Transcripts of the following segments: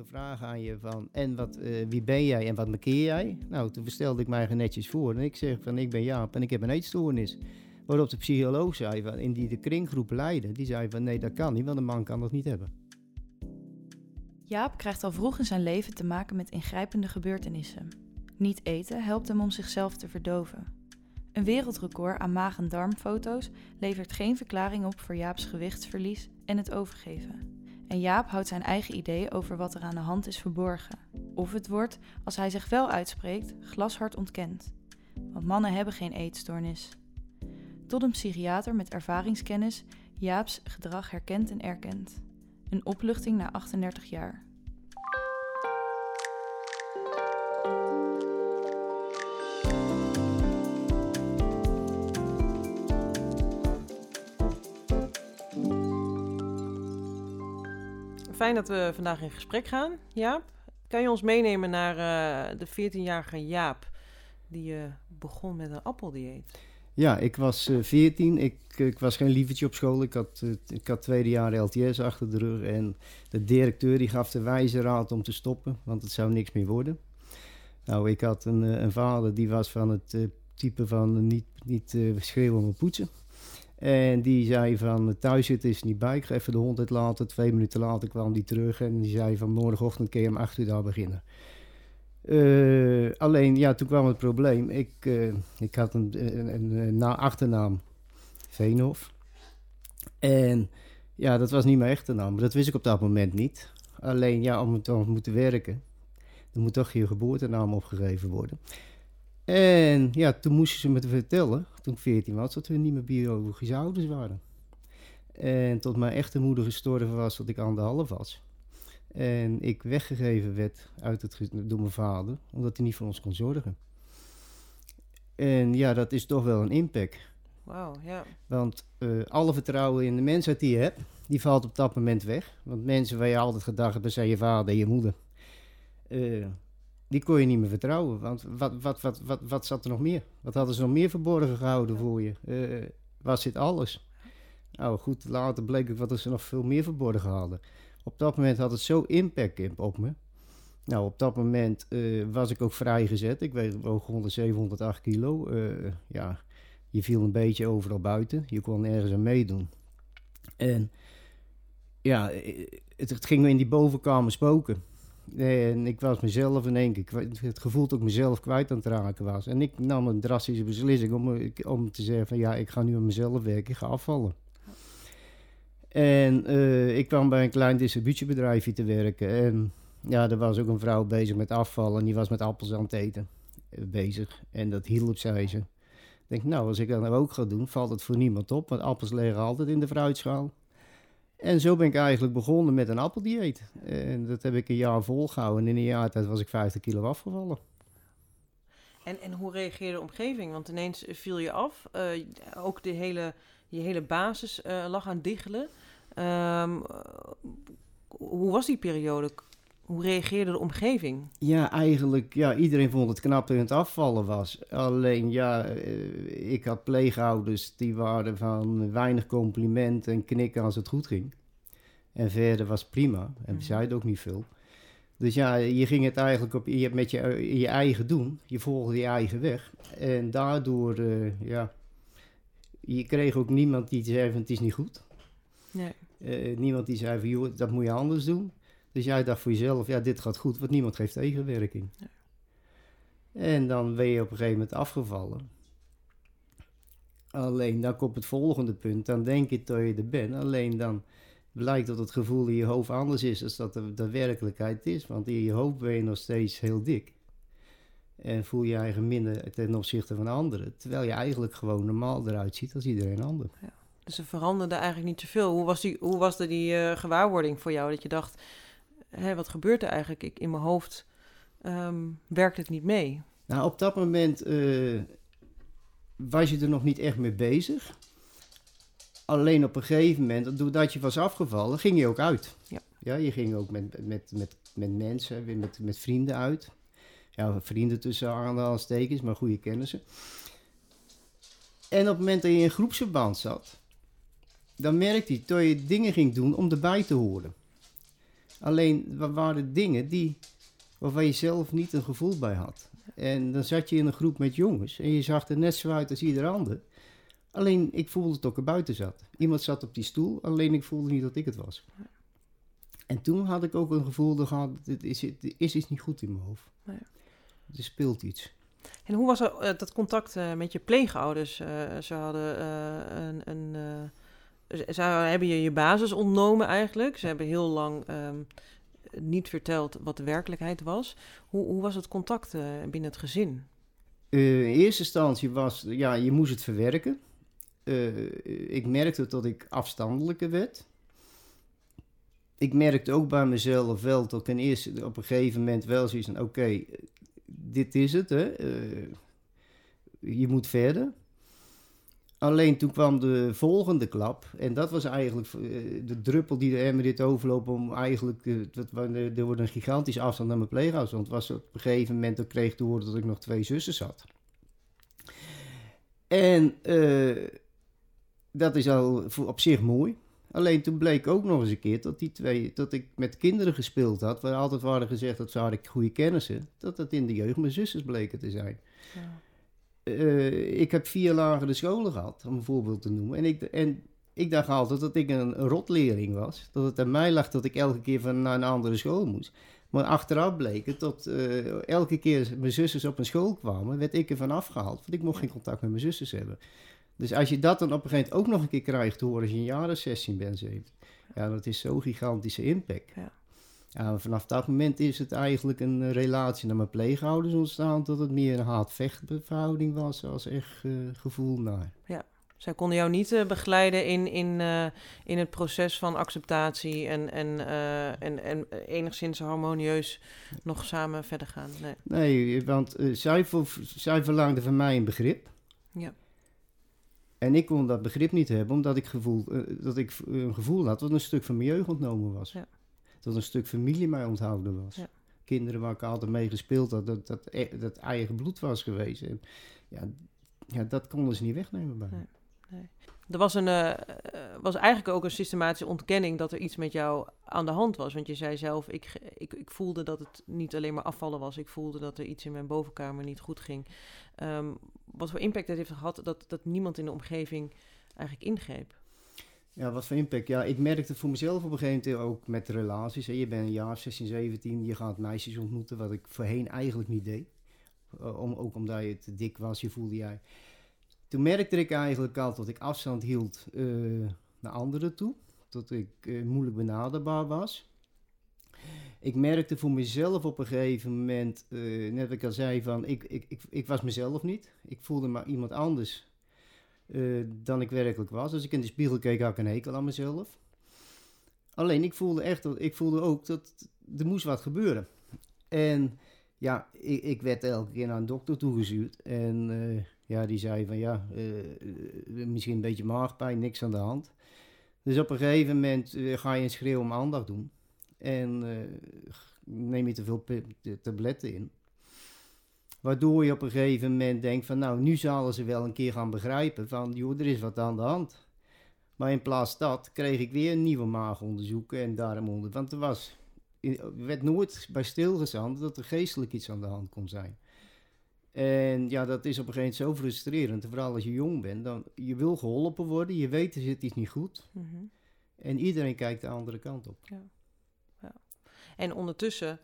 lastige vraag aan je van, en wat, eh, wie ben jij en wat markeer jij? Nou, toen stelde ik mij netjes voor en ik zeg van, ik ben Jaap en ik heb een eetstoornis. Waarop de psycholoog zei, van, in die de kringgroep leidde, die zei van, nee dat kan niet, want een man kan dat niet hebben. Jaap krijgt al vroeg in zijn leven te maken met ingrijpende gebeurtenissen. Niet eten helpt hem om zichzelf te verdoven. Een wereldrecord aan maag- en darmfoto's levert geen verklaring op voor Jaaps gewichtsverlies en het overgeven. En Jaap houdt zijn eigen idee over wat er aan de hand is verborgen. Of het wordt, als hij zich wel uitspreekt, glashard ontkend. Want mannen hebben geen eetstoornis. Tot een psychiater met ervaringskennis Jaaps gedrag herkent en erkent. Een opluchting na 38 jaar. Dat we vandaag in gesprek gaan, Jaap. Kan je ons meenemen naar uh, de 14-jarige Jaap die uh, begon met een appeldieet? Ja, ik was uh, 14. Ik, ik, was geen lievertje op school. Ik had, ik had tweede jaar LTS achter de rug. En de directeur die gaf de wijze raad om te stoppen, want het zou niks meer worden. Nou, ik had een, een vader die was van het type van niet, niet schreeuwen, maar poetsen. En die zei van thuis zitten is niet bij. Ik ga even de hond uitlaten. Twee minuten later kwam die terug en die zei van morgenochtend kun je om acht uur daar beginnen. Uh, alleen, ja, toen kwam het probleem. Ik, uh, ik had een, een, een, een, achternaam, Veenhof. En ja, dat was niet mijn echte naam, maar dat wist ik op dat moment niet. Alleen, ja, om het te moeten werken, dan moet toch je geboortenaam opgegeven worden. En ja, toen moesten ze me vertellen, toen ik 14 was, dat we niet meer biologische ouders waren. En tot mijn echte moeder gestorven was, dat ik anderhalf was. En ik weggegeven werd uit het, door mijn vader, omdat hij niet voor ons kon zorgen. En ja, dat is toch wel een impact. Wauw, ja. Want uh, alle vertrouwen in de mensheid die je hebt, die valt op dat moment weg. Want mensen waar je altijd gedacht hebt, dat zijn je vader en je moeder. Uh, die kon je niet meer vertrouwen. Want wat, wat, wat, wat, wat zat er nog meer? Wat hadden ze nog meer verborgen gehouden voor je? Uh, was dit alles? Nou goed, later bleek ook wat ze nog veel meer verborgen hadden. Op dat moment had het zo impact op me. Nou, op dat moment uh, was ik ook vrijgezet. Ik weeg woog 100, 708 kilo. Uh, ja, je viel een beetje overal buiten. Je kon ergens aan meedoen. En ja, het, het ging me in die bovenkamer spoken. En ik was mezelf in één keer, het gevoel dat ik mezelf kwijt aan het raken was. En ik nam een drastische beslissing om, om te zeggen van ja, ik ga nu aan mezelf werken, ik ga afvallen. En uh, ik kwam bij een klein distributiebedrijfje te werken. En ja, er was ook een vrouw bezig met afvallen en die was met appels aan het eten uh, bezig. En dat hielp, zei ze. Ik denk, nou, als ik dat nou ook ga doen, valt het voor niemand op. Want appels liggen altijd in de fruitschaal. En zo ben ik eigenlijk begonnen met een appeldieet. En dat heb ik een jaar volgehouden. En in een jaar tijd was ik 50 kilo afgevallen. En, en hoe reageerde de omgeving? Want ineens viel je af. Uh, ook de hele, je hele basis uh, lag aan diggelen. Um, hoe was die periode? Hoe reageerde de omgeving? Ja, eigenlijk, ja, iedereen vond het knap dat het afvallen was. Alleen, ja, ik had pleegouders die waren van weinig complimenten en knikken als het goed ging. En verder was prima. En we zeiden ook niet veel. Dus ja, je ging het eigenlijk op, je met je, je eigen doen. Je volgde je eigen weg. En daardoor, uh, ja, je kreeg ook niemand die zei van het is niet goed. Nee. Uh, niemand die zei van joh, dat moet je anders doen. Dus jij dacht voor jezelf, ja, dit gaat goed, want niemand geeft tegenwerking. Ja. En dan ben je op een gegeven moment afgevallen. Alleen dan komt het volgende punt, dan denk je dat je er bent. Alleen dan blijkt dat het gevoel in je hoofd anders is dan dat de, de werkelijkheid is. Want in je hoofd ben je nog steeds heel dik. En voel je eigen minder ten opzichte van anderen. Terwijl je eigenlijk gewoon normaal eruit ziet als iedereen ander. Ja. Dus er veranderde eigenlijk niet zoveel. Hoe was die, hoe was de, die uh, gewaarwording voor jou? Dat je dacht, hé, wat gebeurt er eigenlijk? Ik, in mijn hoofd um, werkt het niet mee. Nou, op dat moment uh, was je er nog niet echt mee bezig. Alleen op een gegeven moment, doordat je was afgevallen, ging je ook uit. Ja. Ja, je ging ook met, met, met, met mensen, met, met vrienden uit. Ja, vrienden tussen aanhalingstekens, maar goede kennissen. En op het moment dat je in een groepsverband zat, dan merkte je dat je dingen ging doen om erbij te horen. Alleen, er waren dingen die, waarvan je zelf niet een gevoel bij had. En dan zat je in een groep met jongens en je zag er net zo uit als ieder ander. Alleen, ik voelde het ook er buiten zat. Iemand zat op die stoel, alleen ik voelde niet dat ik het was. En toen had ik ook een gevoel gehad, er is, is iets niet goed in mijn hoofd. Nee. Er speelt iets. En hoe was eh, dat contact eh, met je pleegouders? Eh, ze hadden een... een ze- hebben je je basis ontnomen eigenlijk. Ze hebben heel lang ehm, niet verteld wat de werkelijkheid was. Hoe, hoe was het contact eh, binnen het gezin? Eh, in eerste instantie was, ja, je moest het verwerken. Eh, ik merkte dat ik afstandelijker werd. Ik merkte ook bij mezelf wel dat ik in eerste, op een gegeven moment wel zoiets oké, dit is het, hè. Je moet verder. Alleen toen kwam de volgende klap. En dat was eigenlijk eh, de druppel die de emmer dit overloopt om eigenlijk... eh, er wordt een gigantische afstand naar mijn pleeghuis. Want was op een gegeven moment, dat kreeg ik te horen dat ik nog twee zussen had. En eh, dat is al op zich mooi. Alleen toen bleek ook nog eens een keer dat die twee, dat ik met kinderen gespeeld had, waar altijd waren gezegd dat ze hadden goede kennissen, dat dat in de jeugd mijn zusters bleken te zijn. Eh, ik heb vier lagere scholen gehad, om een voorbeeld te noemen. En ik, en ik dacht altijd dat ik een, rotleerling was. Dat het aan mij lag dat ik elke keer van naar een andere school moest. Maar achteraf bleek het dat eh, elke keer mijn zusters op een school kwamen, werd ik ervan afgehaald. Want ik mocht geen contact met mijn zusters hebben. Dus als je dat dan op een gegeven moment ook nog een keer krijgt te horen als je een jaar of 16 bent, 17. Ja, dat is zo'n gigantische impact. Ja. Ja, vanaf dat moment is het eigenlijk een eh, relatie naar mijn pleegouders ontstaan, dat het meer een haat-vechtverhouding was als echt eh, gevoel naar. Zij konden jou niet eh, begeleiden in, in, in het proces van acceptatie en, en, eh, en, en enigszins harmonieus nog samen verder gaan. Nee. Nee, want zij, zij verlangde van mij een begrip. Ja. En ik kon dat begrip niet hebben, omdat ik, gevoel, dat ik een gevoel had dat een stuk van mijn jeugd ontnomen was. Ja. Dat een stuk familie mij onthouden was. Ja. Kinderen waar ik altijd mee gespeeld had, dat, dat, e- dat eigen bloed was geweest. En ja, ja, dat konden ze niet wegnemen bij. Nee. Er was, een, eh, eh, was eigenlijk ook een systematische ontkenning dat er iets met jou aan de hand was. Want je zei zelf, ik, ik, ik voelde dat het niet alleen maar afvallen was. Ik voelde dat er iets in mijn bovenkamer niet goed ging. Ehm, wat voor impact het heeft gehad dat, dat niemand in de omgeving eigenlijk ingreep. Ja, wat voor impact? Ja, ik merkte voor mezelf op een gegeven moment ook met relaties. Hè. Je bent een jaar 16, 17, je gaat meisjes ontmoeten, wat ik voorheen eigenlijk niet deed. Eh, om, ook omdat je te dik was, je voelde jij. Toen merkte ik eigenlijk al dat ik afstand hield eh, naar anderen toe. Dat ik eh, moeilijk benaderbaar was. Ik merkte voor mezelf op een gegeven moment, net wat ik al zei, van ik, ik, ik, ik was mezelf niet. Ik voelde maar iemand anders eh, dan ik werkelijk was. Als ik in de spiegel keek, had ik een hekel aan mezelf. Alleen ik voelde echt, ik voelde ook dat er moest wat gebeuren. En ja, ik, ik werd elke keer naar een dokter toegestuurd. En eh, ja, die zei van ja, eh, misschien een beetje maagpijn, niks aan de hand. Dus op een gegeven moment ga je een schreeuw om aandacht doen. En neem je te veel tabletten in. Waardoor je op een gegeven moment denkt van nou, nu zullen ze wel een keer gaan begrijpen van joh, er is wat aan de hand. Maar in plaats dat kreeg ik weer nieuwe maagonderzoeken en darmonderzoek. Want er was, er werd nooit bij stilgestaan dat er geestelijk iets aan de hand kon zijn. En ja, dat is op een gegeven moment zo frustrerend. Vooral als je jong bent. Dan, je wil geholpen worden, je weet er zit iets niet goed. Mhm. En iedereen kijkt de andere kant op. En ondertussen eh, eh,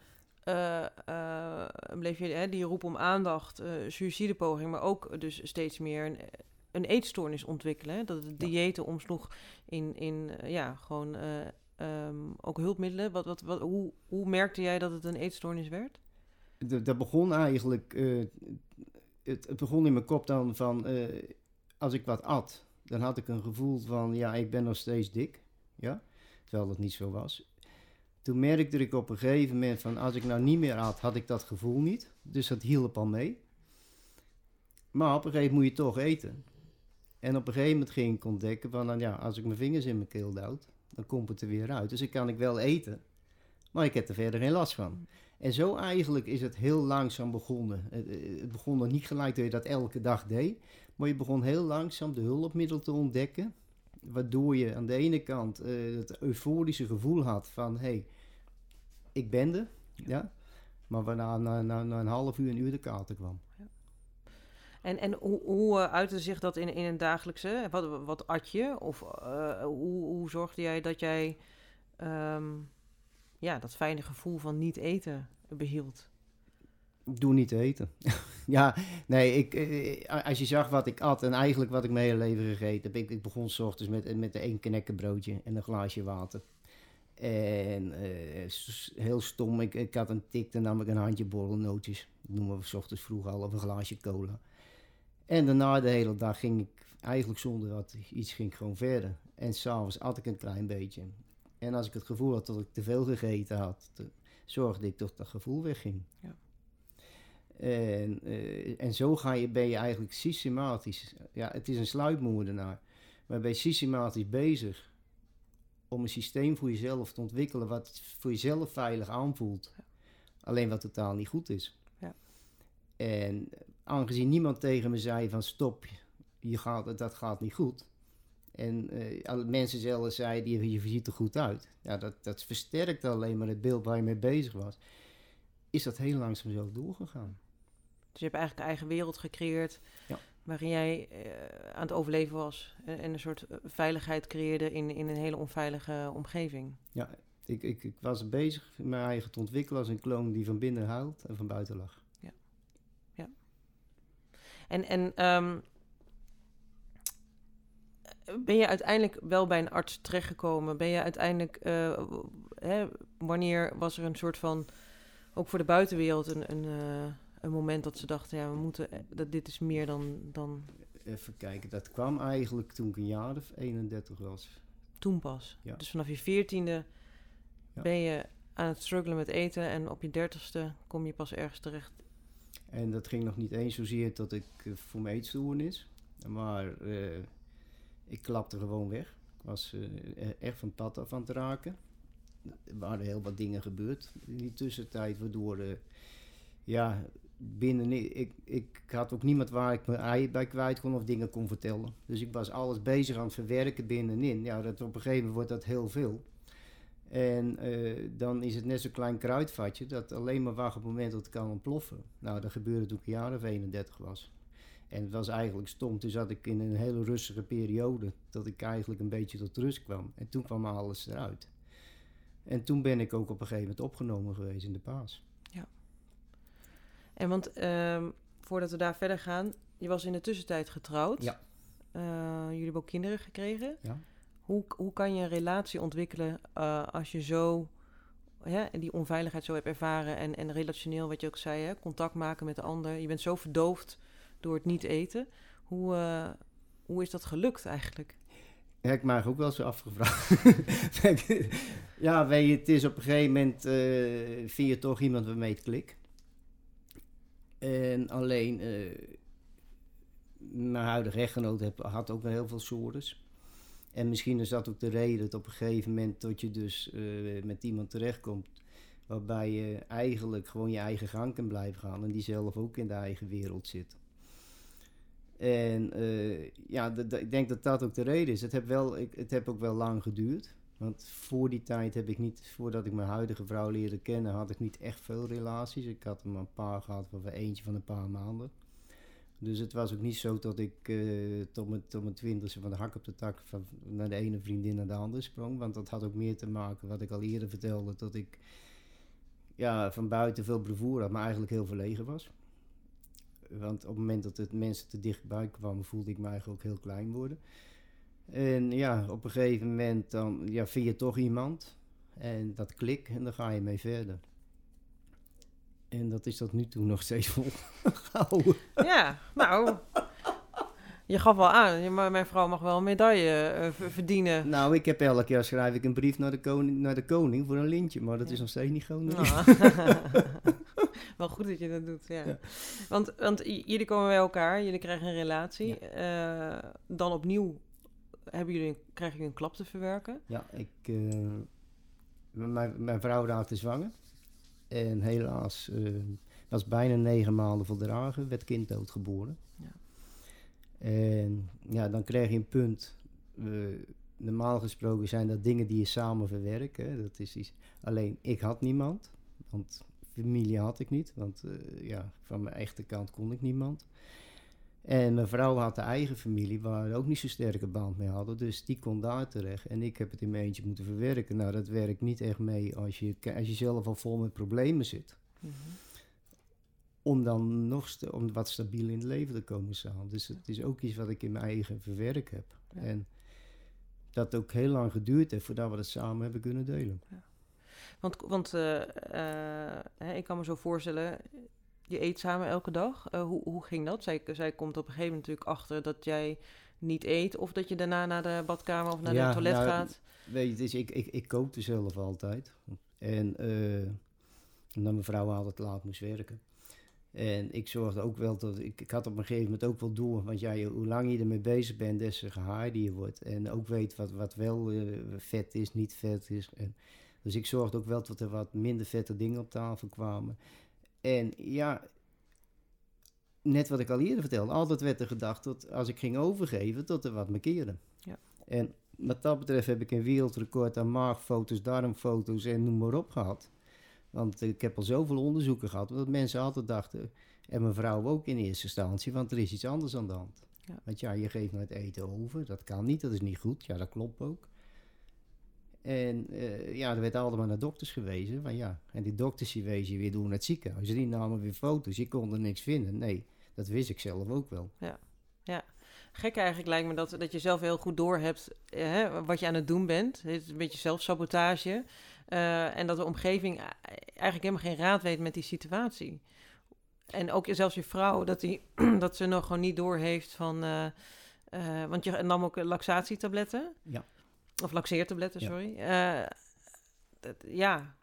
bleef je hè, die roep om aandacht, eh suïcidepoging, maar ook dus steeds meer een, een eetstoornis ontwikkelen. Hè? Dat het dieeten omsloeg in, in eh, ja, gewoon eh, ehm, ook hulpmiddelen. Wat, wat, wat, hoe, hoe merkte jij dat het een eetstoornis werd? Dat, dat begon eigenlijk, eh, het, het begon in mijn kop dan van, eh, als ik wat at, dan had ik een gevoel van, ja, ik ben nog steeds dik. Ja? Terwijl dat niet zo was. Toen merkte ik op een gegeven moment van, als ik nou niet meer at, had ik dat gevoel niet. Dus dat hielp al mee. Maar op een gegeven moment moet je toch eten. En op een gegeven moment ging ik ontdekken van, nou ja, als ik mijn vingers in mijn keel duwt, dan komt het er weer uit. Dus dan kan ik wel eten, maar ik heb er verder geen last van. En zo eigenlijk is het heel langzaam begonnen. Het, eh, begon nog niet gelijk dat je dat elke dag deed. Maar je begon heel langzaam de hulpmiddel te ontdekken. Waardoor je aan de ene kant eh, het euforische gevoel had van... hé, hey, ik ben er, ja. Maar waarna na, na, na een half uur, een uur de kater kwam. En, en hoe, hoe uh, uitte zich dat in, in een dagelijkse? Wat, wat at je? Of uh, hoe, hoe zorgde jij dat jij um, ja, dat fijne gevoel van niet eten behield? Doe niet eten. ja, nee, ik, eh, als je zag wat ik at en eigenlijk wat ik mijn hele leven gegeten heb. Ik, ik begon s ochtends met, met een knekkenbroodje en een glaasje water. En uh, heel stom, ik, ik had een tik, dan nam ik een handje borrelnootjes. Dat noemen we s ochtends vroeg al, of een glaasje cola. En daarna de hele dag ging ik eigenlijk zonder dat iets ging ik gewoon verder. En s'avonds at ik een klein beetje. En als ik het gevoel had dat ik te veel gegeten had, zorgde ik dat dat gevoel wegging. Ja. En, uh, en zo ga je, ben je eigenlijk systematisch, ja, het is een sluipmoordenaar, maar ben je systematisch bezig om een systeem voor jezelf te ontwikkelen wat voor jezelf veilig aanvoelt. Alleen wat totaal niet goed is. Ja. En aangezien niemand tegen me zei van stop, je gaat, dat gaat niet goed. En uh, mensen zelf zeiden, je, ziet er goed uit. Ja, dat, dat versterkt alleen maar het beeld waar je mee bezig was. Is dat heel langzaam zo doorgegaan. Dus je hebt eigenlijk een eigen wereld gecreëerd... Ja. Waarin jij uh, aan het overleven was... En, en, een soort eh, veiligheid creëerde in, in een hele onveilige omgeving. Ja, ik, ik, ik was bezig mijn eigen te ontwikkelen als een kloon die van binnen huilt en van buiten lag. Ja, ja. En, en um, ben je uiteindelijk wel bij een arts terechtgekomen? Ben je uiteindelijk, uh, hè, wanneer was er een soort van, ook voor de buitenwereld, een, een, uh, een moment dat ze dachten, ja, we moeten, eh, dat dit is meer dan, dan... Even kijken, dat kwam eigenlijk toen ik een jaar of 31 was. Toen pas? Ja. Dus vanaf je veertiende ja. ben je aan het struggelen met eten en op je dertigste kom je pas ergens terecht. En dat ging nog niet eens zozeer dat ik voor mijn eetstoornis, maar ik klapte gewoon weg. Ik was uh, echt van pad af aan het raken. Er waren heel wat dingen gebeurd in die tussentijd, waardoor, uh, ja, binnen, ik, ik had ook niemand waar ik mijn ei bij kwijt kon of dingen kon vertellen. Dus ik was alles bezig aan het verwerken binnenin. Ja, dat, op een gegeven moment wordt dat heel veel. En uh, dan is het net zo'n klein kruidvatje dat alleen maar wacht op het moment dat het kan ontploffen. Nou, dat gebeurde toen ik een jaar of 31 was. En het was eigenlijk stom. Toen zat ik in een hele rustige periode. Dat ik eigenlijk een beetje tot rust kwam. En toen kwam alles eruit. En toen ben ik ook op een gegeven moment opgenomen geweest in de paas. Ja. En want um, voordat we daar verder gaan. Je was in de tussentijd getrouwd. Ja. Uh, jullie hebben ook kinderen gekregen. Ja. Hoe, hoe kan je een relatie ontwikkelen uh, als je zo hè, die onveiligheid zo hebt ervaren en, en relationeel, wat je ook zei, hè, contact maken met de ander. Je bent zo verdoofd door het niet eten. Hoe, uh, hoe is dat gelukt eigenlijk? Ja, ik maak ook wel eens afgevraagd. ja, weet je, het is op een gegeven moment, uh, vind je toch iemand waarmee het klikt. En alleen, uh, mijn huidige echtgenoot had ook wel heel veel sores. En misschien is dat ook de reden dat op een gegeven moment dat je dus uh, met iemand terechtkomt waarbij je eigenlijk gewoon je eigen gang kan blijven gaan en die zelf ook in de eigen wereld zit. En uh, ja, ik denk dat dat ook de reden is. Het heb, wel, ik, het heb ook wel lang geduurd. Want voor die tijd heb ik niet, voordat ik mijn huidige vrouw leerde kennen, had ik niet echt veel relaties. Ik had er maar een paar gehad, van eentje van een paar maanden. Dus het was ook niet zo dat ik uh, tot, mijn, tot mijn twintigste van de hak op de tak van, naar de ene vriendin naar de andere sprong. Want dat had ook meer te maken, wat ik al eerder vertelde, dat ik ja, van buiten veel bravoure had, maar eigenlijk heel verlegen was. Want op het moment dat het mensen te dichtbij kwamen, voelde ik me eigenlijk ook heel klein worden. En ja, op een gegeven moment dan ja, vind je toch iemand. En dat klik en dan ga je mee verder. En dat is tot nu toe nog steeds volgehouden. Ja, nou, je gaf wel aan, maar mijn vrouw mag wel een medaille uh, verdienen. Nou, ik heb elk jaar schrijf ik een brief naar de koning, naar de koning voor een lintje, maar dat is nog steeds niet gewoon. Nou. wel goed dat je dat doet, ja. Want, want jullie komen bij elkaar, jullie krijgen een relatie. Uh, dan opnieuw hebben jullie, krijgen jullie een klap te verwerken? Ja, ik, uh, mijn, mijn vrouw raakte zwanger. En helaas uh, was bijna negen maanden voldragen, werd kind doodgeboren. Ja. En ja, dan krijg je een punt normaal gesproken zijn dat dingen die je samen verwerkt. Hè. Dat is iets. Alleen ik had niemand, want familie had ik niet, want eh, ja, van mijn echte kant kon ik niemand. En mijn vrouw had de eigen familie waar we ook niet zo sterke band mee hadden, dus die kon daar terecht. En ik heb het in mijn eentje moeten verwerken. Nou, dat werkt niet echt mee als je, als je zelf al vol met problemen zit. Mhm. Om dan nog om wat stabiel in het leven te komen staan. Dus het is ook iets wat ik in mijn eigen verwerk heb. Ja. En dat ook heel lang geduurd heeft voordat we het samen hebben kunnen delen. Want, want eh, eh, ik kan me zo voorstellen, je eet samen elke dag. Eh, hoe, hoe ging dat? Zij, zij komt op een gegeven moment natuurlijk achter dat jij niet eet... of dat je daarna naar de badkamer of naar Ja, de toilet nou, gaat. Weet je, dus ik, ik, ik kookte zelf altijd. En eh, omdat mijn vrouw altijd laat moest werken. En ik zorgde ook wel dat... Ik, ik had op een gegeven moment ook wel door. Want ja, je- hoe lang je ermee bezig bent, des te gehaarder je wordt. En ook weet wat, wat wel eh, vet is, niet vet is. En, dus ik zorgde ook wel dat er wat minder vette dingen op tafel kwamen. En ja... Net wat ik al eerder vertelde, altijd werd er gedacht dat als ik ging overgeven, dat er wat me keerde. Ja. En wat dat betreft heb ik een wereldrecord aan maagfoto's, darmfoto's en noem maar op gehad. Want ik heb al zoveel onderzoeken gehad, dat mensen altijd dachten, en mijn vrouw ook in eerste instantie, want er is iets anders aan de hand. Ja. Want ja, je geeft nou het eten over, dat kan niet, dat is niet goed. Ja, dat klopt ook. En eh, ja, er werd allemaal naar dokters gewezen. Van ja, en die dokters die wezen je weer door naar het ziekenhuis. Die namen weer foto's, je kon er niks vinden. Nee, dat wist ik zelf ook wel. Gek eigenlijk lijkt me dat, dat je zelf heel goed doorhebt eh, hè, wat je aan het doen bent. Het is een beetje zelfsabotage. Eh, en dat de omgeving eigenlijk helemaal geen raad weet met die situatie. En ook zelfs je vrouw, dat, die, dat ze nog gewoon niet doorheeft van... eh, want je nam ook laxatietabletten. Ja. Of laxeertabletten, Ja. sorry. Eh, dat, ja,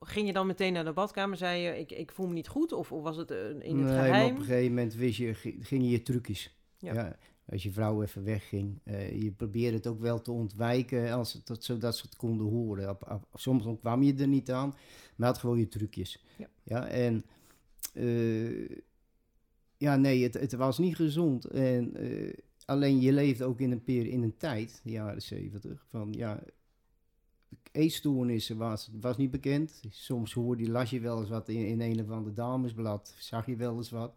ging je dan meteen naar de badkamer? Zei je, ik, ik voel me niet goed? Of, of was het eh, in het nee, geheim? op een gegeven moment wist je, gi- gingen je trucjes. Ja. Ja. als je vrouw even wegging. eh, je probeerde het ook wel te ontwijken, als het, dat, zodat ze het konden horen. Op, op- soms kwam je er niet aan, maar had gewoon je trucjes. Ja. en eh, ja, nee, het, het was niet gezond. En, alleen je leefde ook in een, peri- in een tijd, de jaren zeventig, van ja, eetstoornissen was, was niet bekend. Soms hoorde je, las je wel eens wat in, in een of ander damesblad, zag je wel eens wat.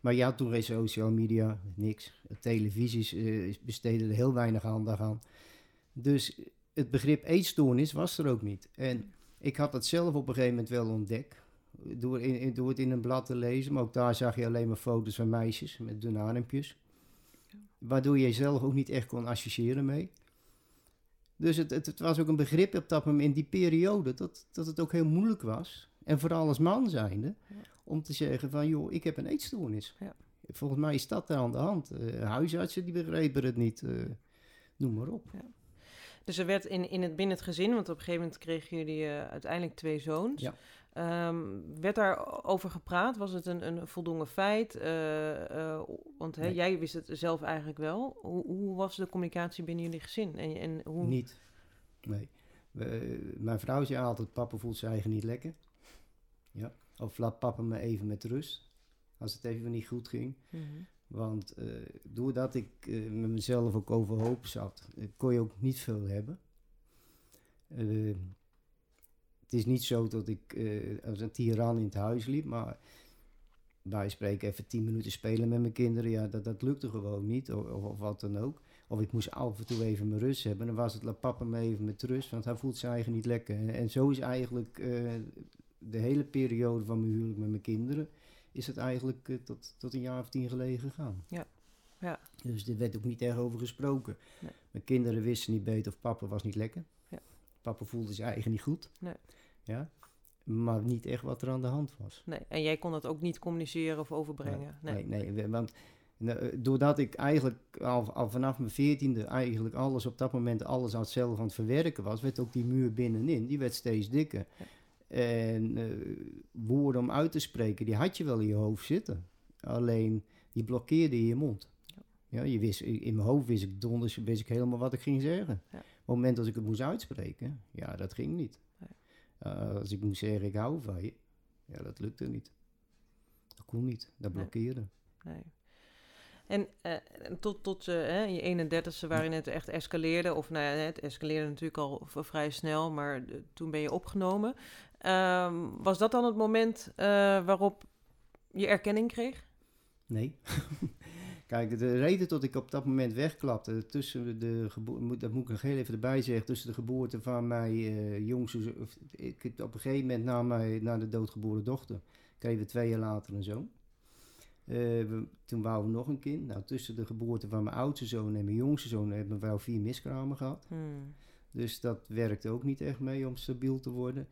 Maar had toen geen social media, niks. Televisies eh, besteden er heel weinig aandacht aan. Dus het begrip eetstoornis was er ook niet. En ik had dat zelf op een gegeven moment wel ontdekt. Door, in- door het in een blad te lezen. Maar ook daar zag je alleen maar foto's van meisjes met dunne armpjes. Waardoor je zelf ook niet echt kon associëren mee. Dus het, het, het was ook een begrip op dat moment in die periode dat, dat het ook heel moeilijk was. En vooral als man zijnde, Ja. om te zeggen van joh, ik heb een eetstoornis. Ja. Volgens mij is dat er aan de hand. Eh, huisartsen die begrepen het niet, eh, noem maar op. Dus er werd in, in het, binnen het gezin, want op een gegeven moment kregen jullie eh, uiteindelijk twee zoons. Ehm, werd daar over gepraat? Was het een, een voldongen feit? Eh, eh, want hè, Nee. jij wist het zelf eigenlijk wel. Hoe, hoe was de communicatie binnen jullie gezin? En, en hoe... Niet. Nee. We- mijn vrouw zei altijd, papa voelt zijn eigen niet lekker. Ja. Of laat papa me even met rust. Als het even niet goed ging. Mhm. Want eh, doordat ik met mezelf ook overhoop zat, kon je ook niet veel hebben. Het is niet zo dat ik eh, als een tiran in het huis liep, maar wij spreken even tien minuten spelen met mijn kinderen. Ja, dat, dat lukte gewoon niet, of, of, wat dan ook. Of ik moest af en toe even mijn rust hebben. Dan was het, laat papa me even met rust, want hij voelt zijn eigen niet lekker. En, en zo is eigenlijk eh, de hele periode van mijn huwelijk met mijn kinderen is het eigenlijk eh, tot, tot een jaar of tien geleden gegaan. Ja. Ja. Dus er werd ook niet erg over gesproken. Nee. Mijn kinderen wisten niet beter of papa was niet lekker. Ja. Papa voelde zijn eigen niet goed. Nee. Ja. Maar niet echt wat er aan de hand was. Nee, en jij kon dat ook niet communiceren of overbrengen? Nee, nee, want nou, eh, doordat ik eigenlijk al, al vanaf mijn veertiende eigenlijk alles op dat moment alles aan het zelf aan het verwerken was, werd ook die muur binnenin, die werd steeds dikker. Ja. En eh, woorden om uit te spreken, die had je wel in je hoofd zitten. Alleen, die blokkeerde je mond. Ja. Ja, je wist, in mijn hoofd wist ik donders, wist ik helemaal wat ik ging zeggen. Ja. Op het moment dat ik het moest uitspreken, ja, dat ging niet. Uh, als ik moest zeggen, ik hou van je, ja, dat lukte niet. Dat kon niet, dat blokkeerde. nee. En uh, tot, tot uh, hè, je 31ste waarin het echt escaleerde, of nou ja, het escaleerde natuurlijk al vrij snel, maar toen ben je opgenomen. Um, was dat dan het moment waarop je erkenning kreeg? Nee. Kijk, de reden tot ik op dat moment wegklapte, tussen de geboorte, dat moet ik nog heel even erbij zeggen, tussen de geboorte van mijn uh, jongste, of, ik, op een gegeven moment na, mijn, na de doodgeboren dochter, kregen we twee jaar later een zoon. Uh, we, toen wouden we nog een kind. Nou, tussen de geboorte van mijn oudste zoon en mijn jongste zoon hebben we wel vier miskramen gehad. Hmm. Dus dat werkte ook niet echt mee om stabiel te worden.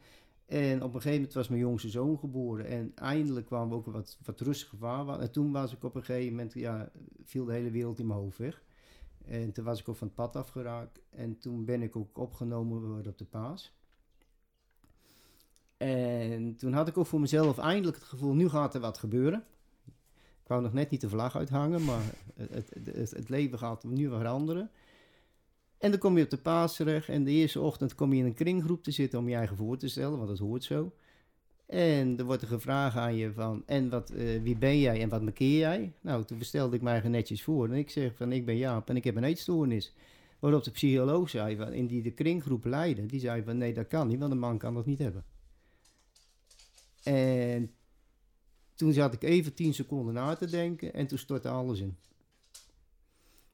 En op een gegeven moment was mijn jongste zoon geboren. En eindelijk kwamen we ook wat, wat rustiger. En toen was ik op een gegeven moment, ja, viel de hele wereld in mijn hoofd weg. En toen was ik ook van het pad afgeraakt. En toen ben ik ook opgenomen op de paas. En toen had ik ook voor mezelf eindelijk het gevoel, nu gaat er wat gebeuren. Ik wou nog net niet de vlag uithangen, maar het, het, het, leven gaat nu veranderen. En dan kom je op de paas terecht en de eerste ochtend kom je in een kringgroep te zitten om je eigen voor te stellen, want dat hoort zo. En er wordt er gevraagd aan je van, en wat, uh, wie ben jij en wat markeer jij? Nou, toen stelde ik mij netjes voor en ik zeg van, ik ben Jaap en ik heb een eetstoornis. Waarop de psycholoog zei, van, in die de kringgroep leidde, die zei van, nee dat kan niet, want een man kan dat niet hebben. En toen zat ik even tien seconden na te denken en toen stortte alles in.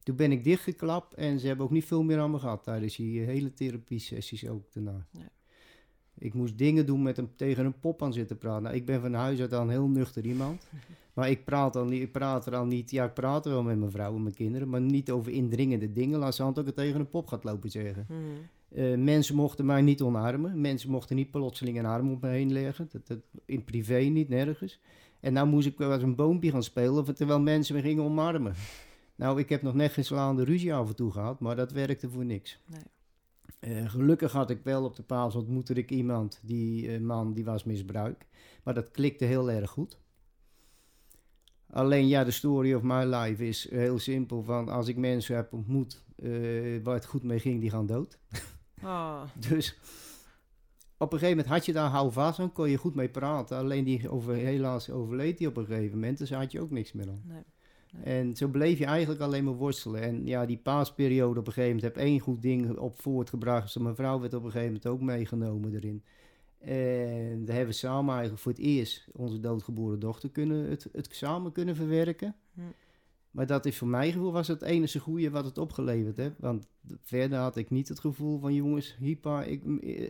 Toen ben ik dichtgeklapt en ze hebben ook niet veel meer aan me gehad tijdens die hele therapie-sessies ook daarna. Nee. Ik moest dingen doen met hem tegen een pop aan zitten praten. Nou, ik ben van huis uit een heel nuchter iemand. Maar ik praat, dan niet, ik praat er al niet... Ja, ik praat wel met mijn vrouw en mijn kinderen... maar niet over indringende dingen. Laat ze hand ook tegen een pop gaat lopen zeggen. Hmm. Uh, mensen mochten mij niet omarmen. Mensen mochten niet plotseling een arm op me heen leggen. Dat, dat, in privé niet, nergens. En nou moest ik wel als een boompje gaan spelen... terwijl mensen me gingen omarmen. Nou, ik heb nog net geen slaande ruzie af en toe gehad, maar dat werkte voor niks. Nee. Uh, gelukkig had ik wel op de paas ontmoette ik iemand, die uh, man, die was misbruik. Maar dat klikte heel erg goed. Alleen ja, de story of my life is heel simpel. Van als ik mensen heb ontmoet uh, waar het goed mee ging, die gaan dood. Oh. dus op een gegeven moment had je daar houvast aan, kon je goed mee praten. Alleen die over, helaas overleed die op een gegeven moment, dus had je ook niks meer aan. Nee. En zo bleef je eigenlijk alleen maar worstelen. En ja, die paasperiode op een gegeven moment heb één goed ding op voortgebracht. Dus mijn vrouw werd op een gegeven moment ook meegenomen erin. En daar hebben we samen eigenlijk voor het eerst onze doodgeboren dochter kunnen, het, het samen kunnen verwerken. Hm. Maar dat is voor mijn gevoel was het enige goede wat het opgeleverd heeft. Want verder had ik niet het gevoel van jongens, hypa, ik,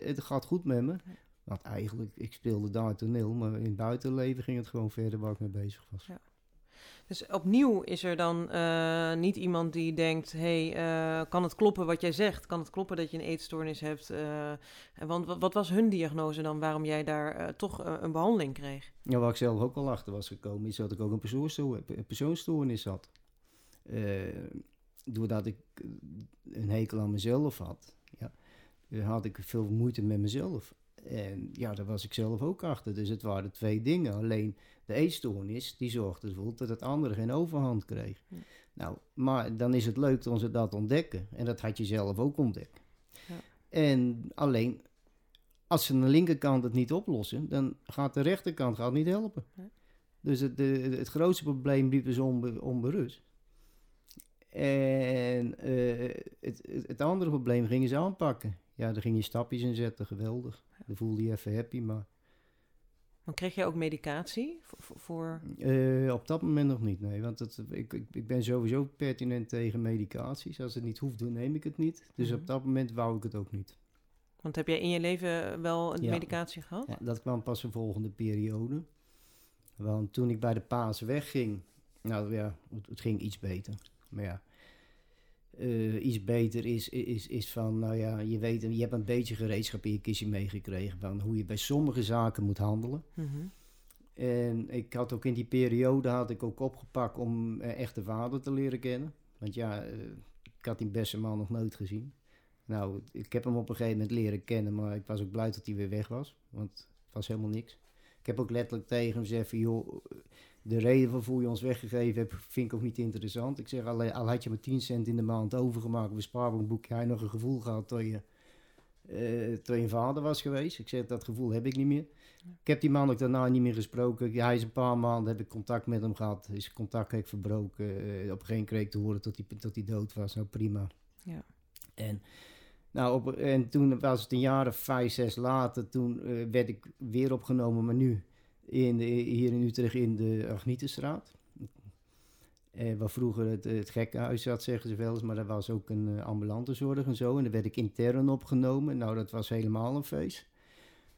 het gaat goed met me. Want eigenlijk, ik speelde daar toneel, maar in het buitenleven ging het gewoon verder waar ik mee bezig was. Ja. Dus opnieuw is er dan uh, niet iemand die denkt: hey, uh, kan het kloppen wat jij zegt? Kan het kloppen dat je een eetstoornis hebt? Uh, want wat, was hun diagnose dan waarom jij daar toch een behandeling kreeg? Ja, waar ik zelf ook al achter was gekomen, is dat ik ook een persoonstoornis, een had. doordat ik een hekel aan mezelf had, ja, had ik veel moeite met mezelf. En ja, daar was ik zelf ook achter. Dus het waren twee dingen. Alleen de eetstoornis, die zorgde ervoor dat het andere geen overhand kreeg. Nou, maar dan is het leuk dat ze dat ontdekken. En dat had je zelf ook ontdekt. Ja. En alleen, als ze aan de linkerkant het niet oplossen, dan gaat de rechterkant gaat niet helpen. Dus het, de, het grootste probleem liep dus onbe, onberust. En uh, het, het, andere probleem gingen ze aanpakken. Ja, daar ging je stapjes in zetten, geweldig. Dan voelde je even happy, maar... Maar kreeg je ook medicatie voor? Uh, op dat moment nog niet, nee. Want het, ik, ik, ik, ben sowieso pertinent tegen medicaties. Als het niet hoeft, dan neem ik het niet. Dus op mhm. dat moment wou ik het ook niet. Want heb jij in je leven wel een medicatie gehad? Ja, dat kwam pas de volgende periode. Want toen ik bij de paas wegging, nou ja, het, het ging iets beter. Maar ja, uh, iets beter is, is, is van, nou ja, je weet, je hebt een beetje gereedschap in je kistje meegekregen van hoe je bij sommige zaken moet handelen. Mhm. En ik had ook in die periode had ik ook opgepakt om uh, echte vader te leren kennen. Want ja, uh, ik had die beste man nog nooit gezien. Nou, ik heb hem op een gegeven moment leren kennen, maar ik was ook blij dat hij weer weg was. Want het was helemaal niks. Ik heb ook letterlijk tegen hem gezegd van, joh, de reden waarvoor je ons weggegeven hebt, vind ik ook niet interessant. Ik zeg, al, al had je maar 10 cent in de maand overgemaakt op een spaarbankboekje, hij nog een gevoel gehad dat je een vader was geweest. Ik zeg, dat gevoel heb ik niet meer. Ik heb die man ook daarna niet meer gesproken. Ja, hij is een paar maanden, heb ik contact met hem gehad. Is contact heb ik verbroken. Eh, op een gegeven moment kreeg ik te horen dat hij, dat hij dood was. Nou, prima. Ja. En, nou, op, en toen was het een jaar of vijf, zes later. Toen eh, werd ik weer opgenomen, maar nu in hier in Utrecht in de Agnietenstraat. Eh, waar vroeger het, het gekkenhuis zat, zeggen ze wel eens. Maar daar was ook een uh, ambulante zorg en zo. En daar werd ik intern opgenomen. Nou, dat was helemaal een feest.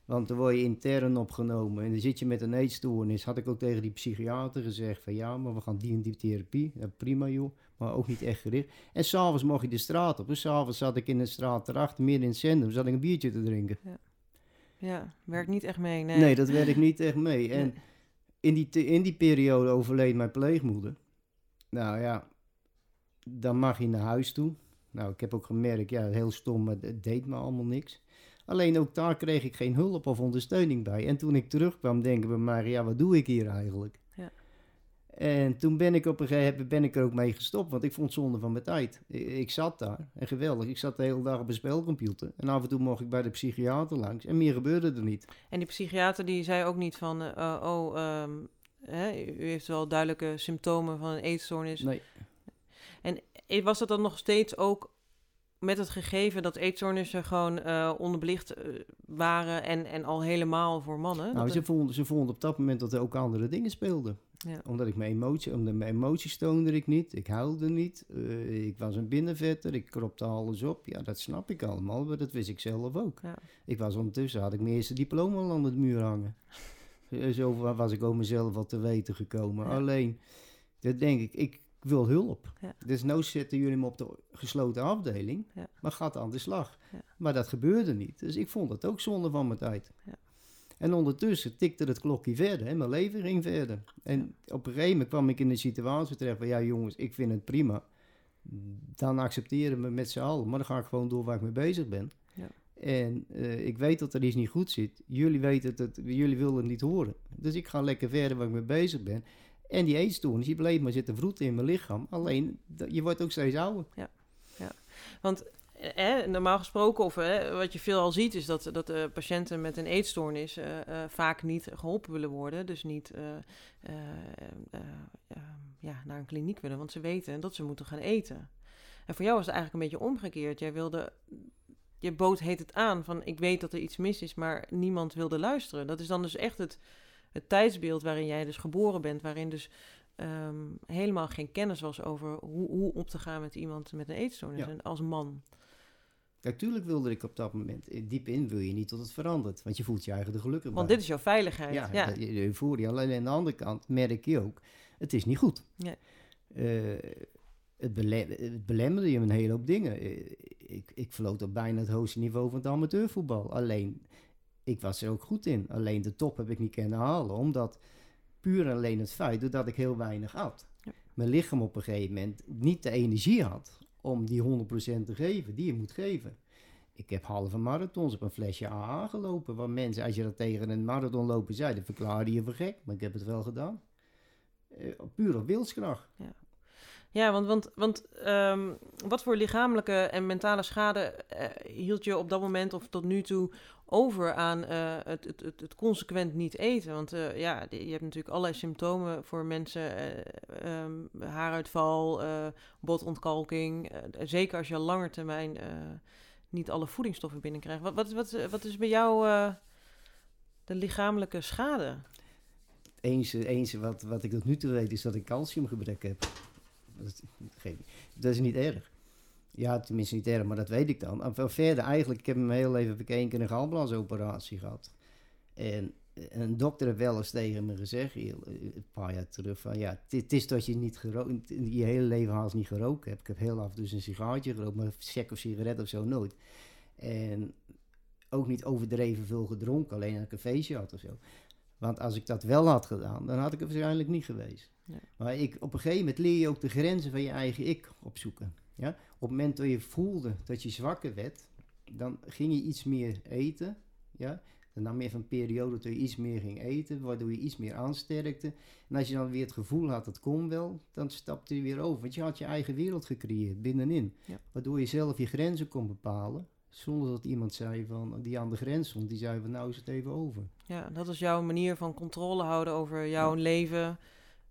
Want dan word je intern opgenomen en dan zit je met een eetstoornis. Had ik ook tegen die psychiater gezegd van ja, maar we gaan die en die therapie. Prima joh, maar ook niet echt gericht. En s'avonds mocht je de straat op. Dus s'avonds zat ik in de straat erachter, meer in het centrum, zat ik een biertje te drinken. Ja, ja werkt niet echt mee. Nee, nee dat werkt niet echt mee. En in, die, in die periode overleed mijn pleegmoeder. Nou ja, dan mag je naar huis toe. Nou, ik heb ook gemerkt, ja, heel stom, maar het deed me allemaal niks. Alleen ook daar kreeg ik geen hulp of ondersteuning bij. En toen ik terugkwam, denken we maar, ja, wat doe ik hier eigenlijk? En toen ben ik op een gegeven moment ben ik er ook mee gestopt, want ik vond het zonde van mijn tijd. Ik, zat daar en geweldig. Ik zat de hele dag op een spelcomputer. En af en toe mocht ik bij de psychiater langs en meer gebeurde er niet. En die psychiater die zei ook niet van, uh, oh, ehm, hè, u heeft wel duidelijke symptomen van een eetstoornis. Nee. En was dat dan nog steeds ook met het gegeven dat eetstoornissen gewoon uh, onderbelicht uh, waren en, en al helemaal voor mannen. Nou, ze, vonden, ze vonden op dat moment dat er ook andere dingen speelden. Ja. Omdat ik mijn emotie, omdat mijn emoties toonde ik niet, ik huilde niet, uh, ik was een binnenvetter, ik kropte alles op. Ja, dat snap ik allemaal, maar dat wist ik zelf ook. Ja. Ik was ondertussen, had ik mijn eerste diploma al aan de muur hangen. Zo was ik over mezelf al te weten gekomen. Ja. Alleen, dat denk ik, ik wil hulp. Ja. Dus nou zetten jullie me op de gesloten afdeling, maar gaat aan de slag. Maar dat gebeurde niet. Dus ik vond het ook zonde van mijn tijd. Ja. En ondertussen tikte het klokje verder en mijn leven ging verder. En op een gegeven moment kwam ik in de situatie terecht van, ja jongens, ik vind het prima. Dan accepteren we met z'n allen, maar dan ga ik gewoon door waar ik mee bezig ben. Ja. En eh, ik weet dat er iets niet goed zit. Jullie weten het, jullie willen het niet horen. Dus ik ga lekker verder waar ik mee bezig ben. En die eetstoornis, die bleef maar zitten vroeten in mijn lichaam. Alleen, dat- je wordt ook steeds ouder. Want eh, normaal gesproken, of eh, wat je veel al ziet, is dat, dat eh, patiënten met een eetstoornis eh, eh, vaak niet geholpen willen worden. Dus niet ja, naar een kliniek willen, want ze weten dat ze moeten gaan eten. En voor jou was het eigenlijk een beetje omgekeerd. Jij wilde, je bood heet het aan van ik weet dat er iets mis is, maar niemand wilde luisteren. Dat is dan dus echt het, het tijdsbeeld waarin jij dus geboren bent, waarin dus ehm, helemaal geen kennis was over hoe, hoe om te gaan met iemand met een eetstoornis Ja. en als man. Kijk, tuurlijk wilde ik op dat moment, eh, diep in wil je niet dat het verandert. Want je voelt je eigen er gelukkig Want bij. dit is jouw veiligheid. Ja, je je euforie. Alleen aan de andere kant merk je ook, het is niet goed. Nee. Eh, het, bele- het belemmerde je een hele hoop dingen. Eh, ik, ik vloot op bijna het hoogste niveau van het amateurvoetbal. Alleen, ik was er ook goed in. Alleen de top heb ik niet kunnen halen. Omdat puur en alleen het feit, doordat ik heel weinig at. Ja. Mijn lichaam op een gegeven moment niet de energie had om die 100% te geven, die je moet geven. Ik heb halve marathons op een flesje AA gelopen. Waar mensen, als je dat tegen een marathonloper zei, dan verklaarde je voor gek. Maar ik heb het wel gedaan. Eh, puur op wilskracht. Ja, want, want, want ehm, wat voor lichamelijke en mentale schade eh, hield je op dat moment of tot nu toe over aan eh, het, het, het, het consequent niet eten? Want eh, ja, je hebt natuurlijk allerlei symptomen voor mensen. eh, ehm, haaruitval, botontkalking. zeker als je al langer termijn niet alle voedingsstoffen binnenkrijgt. Wat, wat, wat, is bij jou de lichamelijke schade? Enige, enige wat, wat ik tot nu toe weet is dat ik calciumgebrek heb. Dat dat is niet erg. Ja, tenminste niet erg, maar dat weet ik dan. En verder eigenlijk, ik heb mijn hele leven keer een galblaasoperatie gehad. En een dokter heeft wel eens tegen me gezegd, heel- een paar jaar terug, van ja, het- is dat je niet gerookt, je hele leven haast niet gerookt hebt. Ik heb heel af en toe een sigaartje gerookt, maar een check of sigaret of zo nooit. En ook niet overdreven veel gedronken, alleen als ik een feestje had of zo. Want als ik dat wel had gedaan, dan had ik er waarschijnlijk niet geweest. Nee. Maar ik, op een gegeven moment leer je ook de grenzen van je eigen ik opzoeken. Ja? Op het moment dat je voelde dat je zwakker werd, dan ging je iets meer eten. Ja? Dan nam je even een periode dat je iets meer ging eten, waardoor je iets meer aansterkte. En als je dan weer het gevoel had, dat kon wel, dan stapte je weer over. Want je had je eigen wereld gecreëerd binnenin. Ja. Waardoor je zelf je grenzen kon bepalen. Zonder dat iemand zei van, die aan de grens stond, die zei van nou is het even over. Ja, dat is jouw manier van controle houden over jouw leven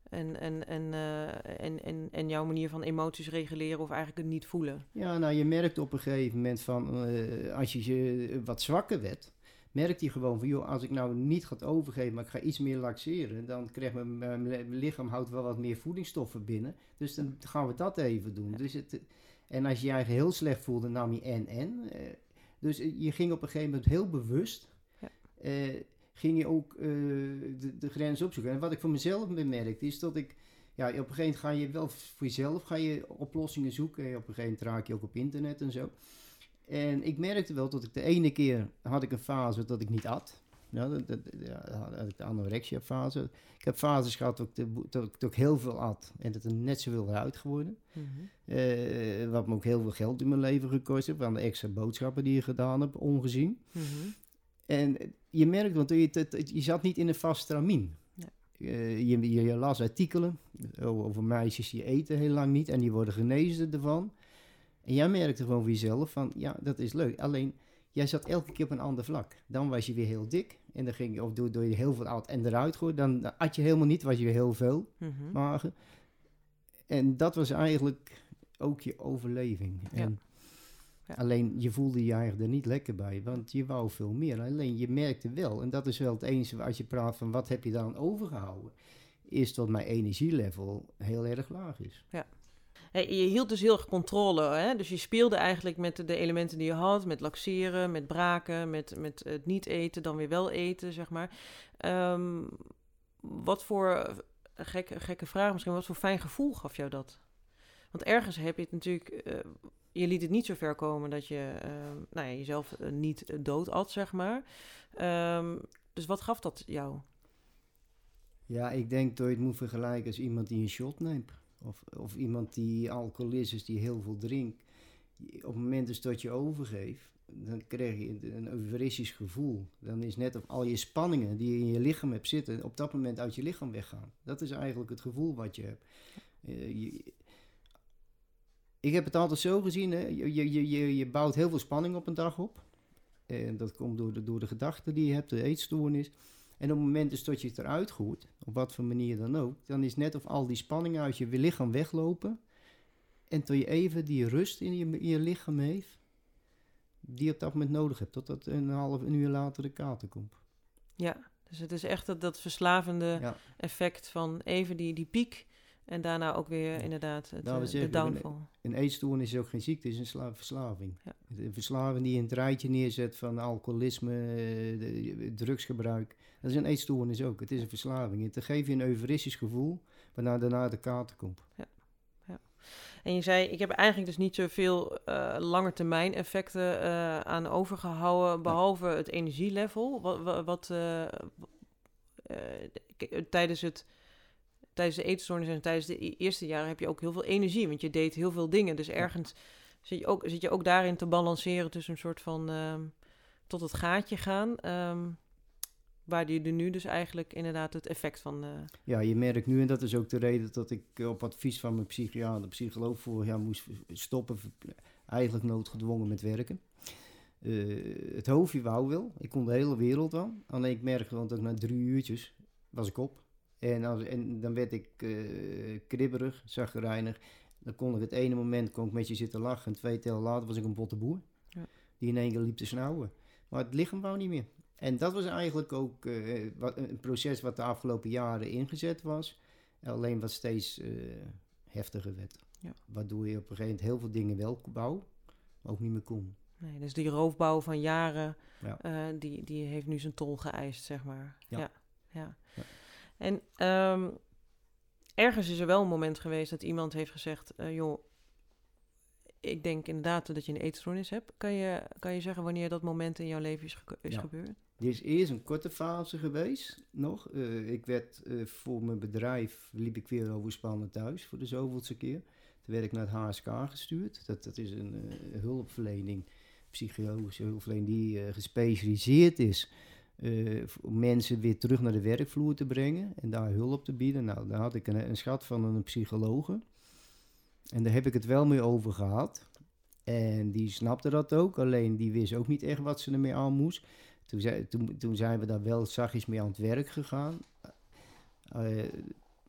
en, en, en, eh, en, en, en jouw manier van emoties reguleren of eigenlijk het niet voelen. Ja, nou je merkt op een gegeven moment van, eh, als je je wat zwakker werd, merkt hij gewoon van, joh, als ik nou niet ga overgeven, maar ik ga iets meer laxeren, dan krijgt mijn, mijn, lichaam houdt wel wat meer voedingsstoffen binnen. Dus dan gaan we dat even doen. Dus het, en als je je eigen heel slecht voelde, nam je en en. Eh, dus je ging op een gegeven moment heel bewust, Ja. Ging je ook eh, de, de grens opzoeken. En wat ik voor mezelf bemerkte, is dat ik, ja, op een gegeven moment ga je wel voor jezelf ga je oplossingen zoeken. Op een gegeven moment raak je ook op internet en zo. En ik merkte wel dat ik de ene keer had ik een fase dat ik niet at. Ja, dat, dat, ja, had ik de anorexia fase. Ik heb fases gehad dat ik, de, dat, ik, ik heel veel at en dat er net zoveel eruit geworden. Eh, wat me ook heel veel geld in mijn leven gekost heeft. Van de extra boodschappen die je gedaan hebt, ongezien. Mhm. En je merkt, want je, het- je zat niet in een vast stramien. Ja. Eh, je, je, je las artikelen over meisjes die eten heel lang niet en die worden genezen ervan. En jij merkte gewoon voor jezelf van, ja, dat is leuk. Alleen, jij zat elke keer op een ander vlak. Dan was je weer heel dik en dan ging je, of door, door je heel veel oud en eruit gooien, dan, at je helemaal niet, was je weer heel veel Mhm. magen. En dat was eigenlijk ook je overleving. Ja. En Ja. Alleen je voelde je eigenlijk er niet lekker bij, want je wou veel meer. Alleen je merkte wel, en dat is wel het enige als je praat van wat heb je dan overgehouden, is dat mijn energielevel heel erg laag is. Hey, je hield dus heel erg controle, hè? dus je speelde eigenlijk met de, elementen die je had, met laxeren, met braken, met, met het niet eten, dan weer wel eten, zeg maar. Ehm, wat voor, eh, gekke, gekke vraag misschien, wat voor fijn gevoel gaf jou dat? Want ergens heb je het natuurlijk, eh, je liet het niet zo ver komen dat je ehm, nou ja, jezelf eh, niet eh, dood at, zeg maar. Ehm, dus wat gaf dat jou? Ja, ik denk dat je het moet vergelijken als iemand die een shot neemt. Of, of iemand die alcoholist is, die heel veel drinkt. Op het moment dus dat je overgeeft, dan krijg je een- een euforistisch gevoel. Dan is net of al je spanningen die je in je lichaam hebt zitten, op dat moment uit je lichaam weggaan. Dat is eigenlijk het gevoel wat je hebt. Eh, je- ik heb het altijd zo gezien, hè? Je, je, je- je, bouwt heel veel spanning op een dag op. En dat komt door de, door de gedachten die je hebt, de eetstoornis. En op het moment dus dat je het eruit gooit, op wat voor manier dan ook, dan is net of al die spanningen uit je lichaam weglopen. En tot je even die rust in je, in je lichaam heeft, die je op dat moment nodig hebt, totdat een half een uur later de kater komt. Ja, dus het is echt dat, dat verslavende Ja. effect van even die, die piek en daarna ook weer Ja. inderdaad het, Nou, eh, de downfall. Een eetstoornis is ook geen ziekte, het is een sla- verslaving. Ja. Een verslaving die je in het rijtje neerzet van alcoholisme, eh, de- drugsgebruik. Dat is een eetstoornis ook. Het is een verslaving. Het geeft je een euforistisch gevoel, waarna daarna de kater komt. En je zei, ik heb eigenlijk dus niet zoveel eh langetermijn effecten eh, aan overgehouden, behalve het energielevel. Wat, wat, eh, eh, tijdens, het, tijdens de eetstoornis en tijdens de e- eerste jaren heb je ook heel veel energie, want je deed heel veel dingen. Dus ergens zit je ook, zit je ook daarin te balanceren tussen een soort van ehm, tot het gaatje gaan. ehm, waar je er nu dus eigenlijk inderdaad het effect van... eh, Ja, je merkt nu, en dat is ook de reden dat ik eh, op advies van mijn psychiater, psycholoog vorig jaar moest stoppen, eigenlijk noodgedwongen met werken. Eh, het hoofdje wou wel, ik kon de hele wereld aan. Alleen ik merkte dat ik na drie uurtjes was ik op. En, als, en dan werd ik eh kribberig, zagrijnig. Dan kon ik het ene moment kon ik met je zitten lachen en twee tellen later was ik een botte boer. Ja. Die in één keer liep te snauwen. Maar het lichaam wou niet meer. En dat was eigenlijk ook eh, wat, een proces wat de afgelopen jaren ingezet was. Alleen wat steeds eh, heftiger werd. Ja. Waardoor je op een gegeven moment heel veel dingen wel wou, maar ook niet meer kon. Nee, dus die roofbouw van jaren, Ja. die, die heeft nu zijn tol geëist, zeg maar. Ja. ja. ja. En ehm, ergens is er wel een moment geweest dat iemand heeft gezegd, eh, joh, ik denk inderdaad dat je een eetstoornis hebt. Kan je, kan je zeggen wanneer dat moment in jouw leven is, is Ja. gebeurd? Er is eerst een korte fase geweest nog. Eh, ik werd eh, voor mijn bedrijf, liep ik weer overspannen thuis voor de zoveelste keer. Toen werd ik naar het HSK gestuurd. Dat, dat is een hulpverlening, psychologische hulpverlening die gespecialiseerd is om mensen weer terug naar de werkvloer te brengen en daar hulp te bieden. Nou, daar had ik een, een schat van een psychologe. En daar heb ik het wel mee over gehad. En die snapte dat ook, alleen die wist ook niet echt wat ze ermee aan moest. Toen, zei, toen zijn we daar wel zachtjes mee aan het werk gegaan. Eh,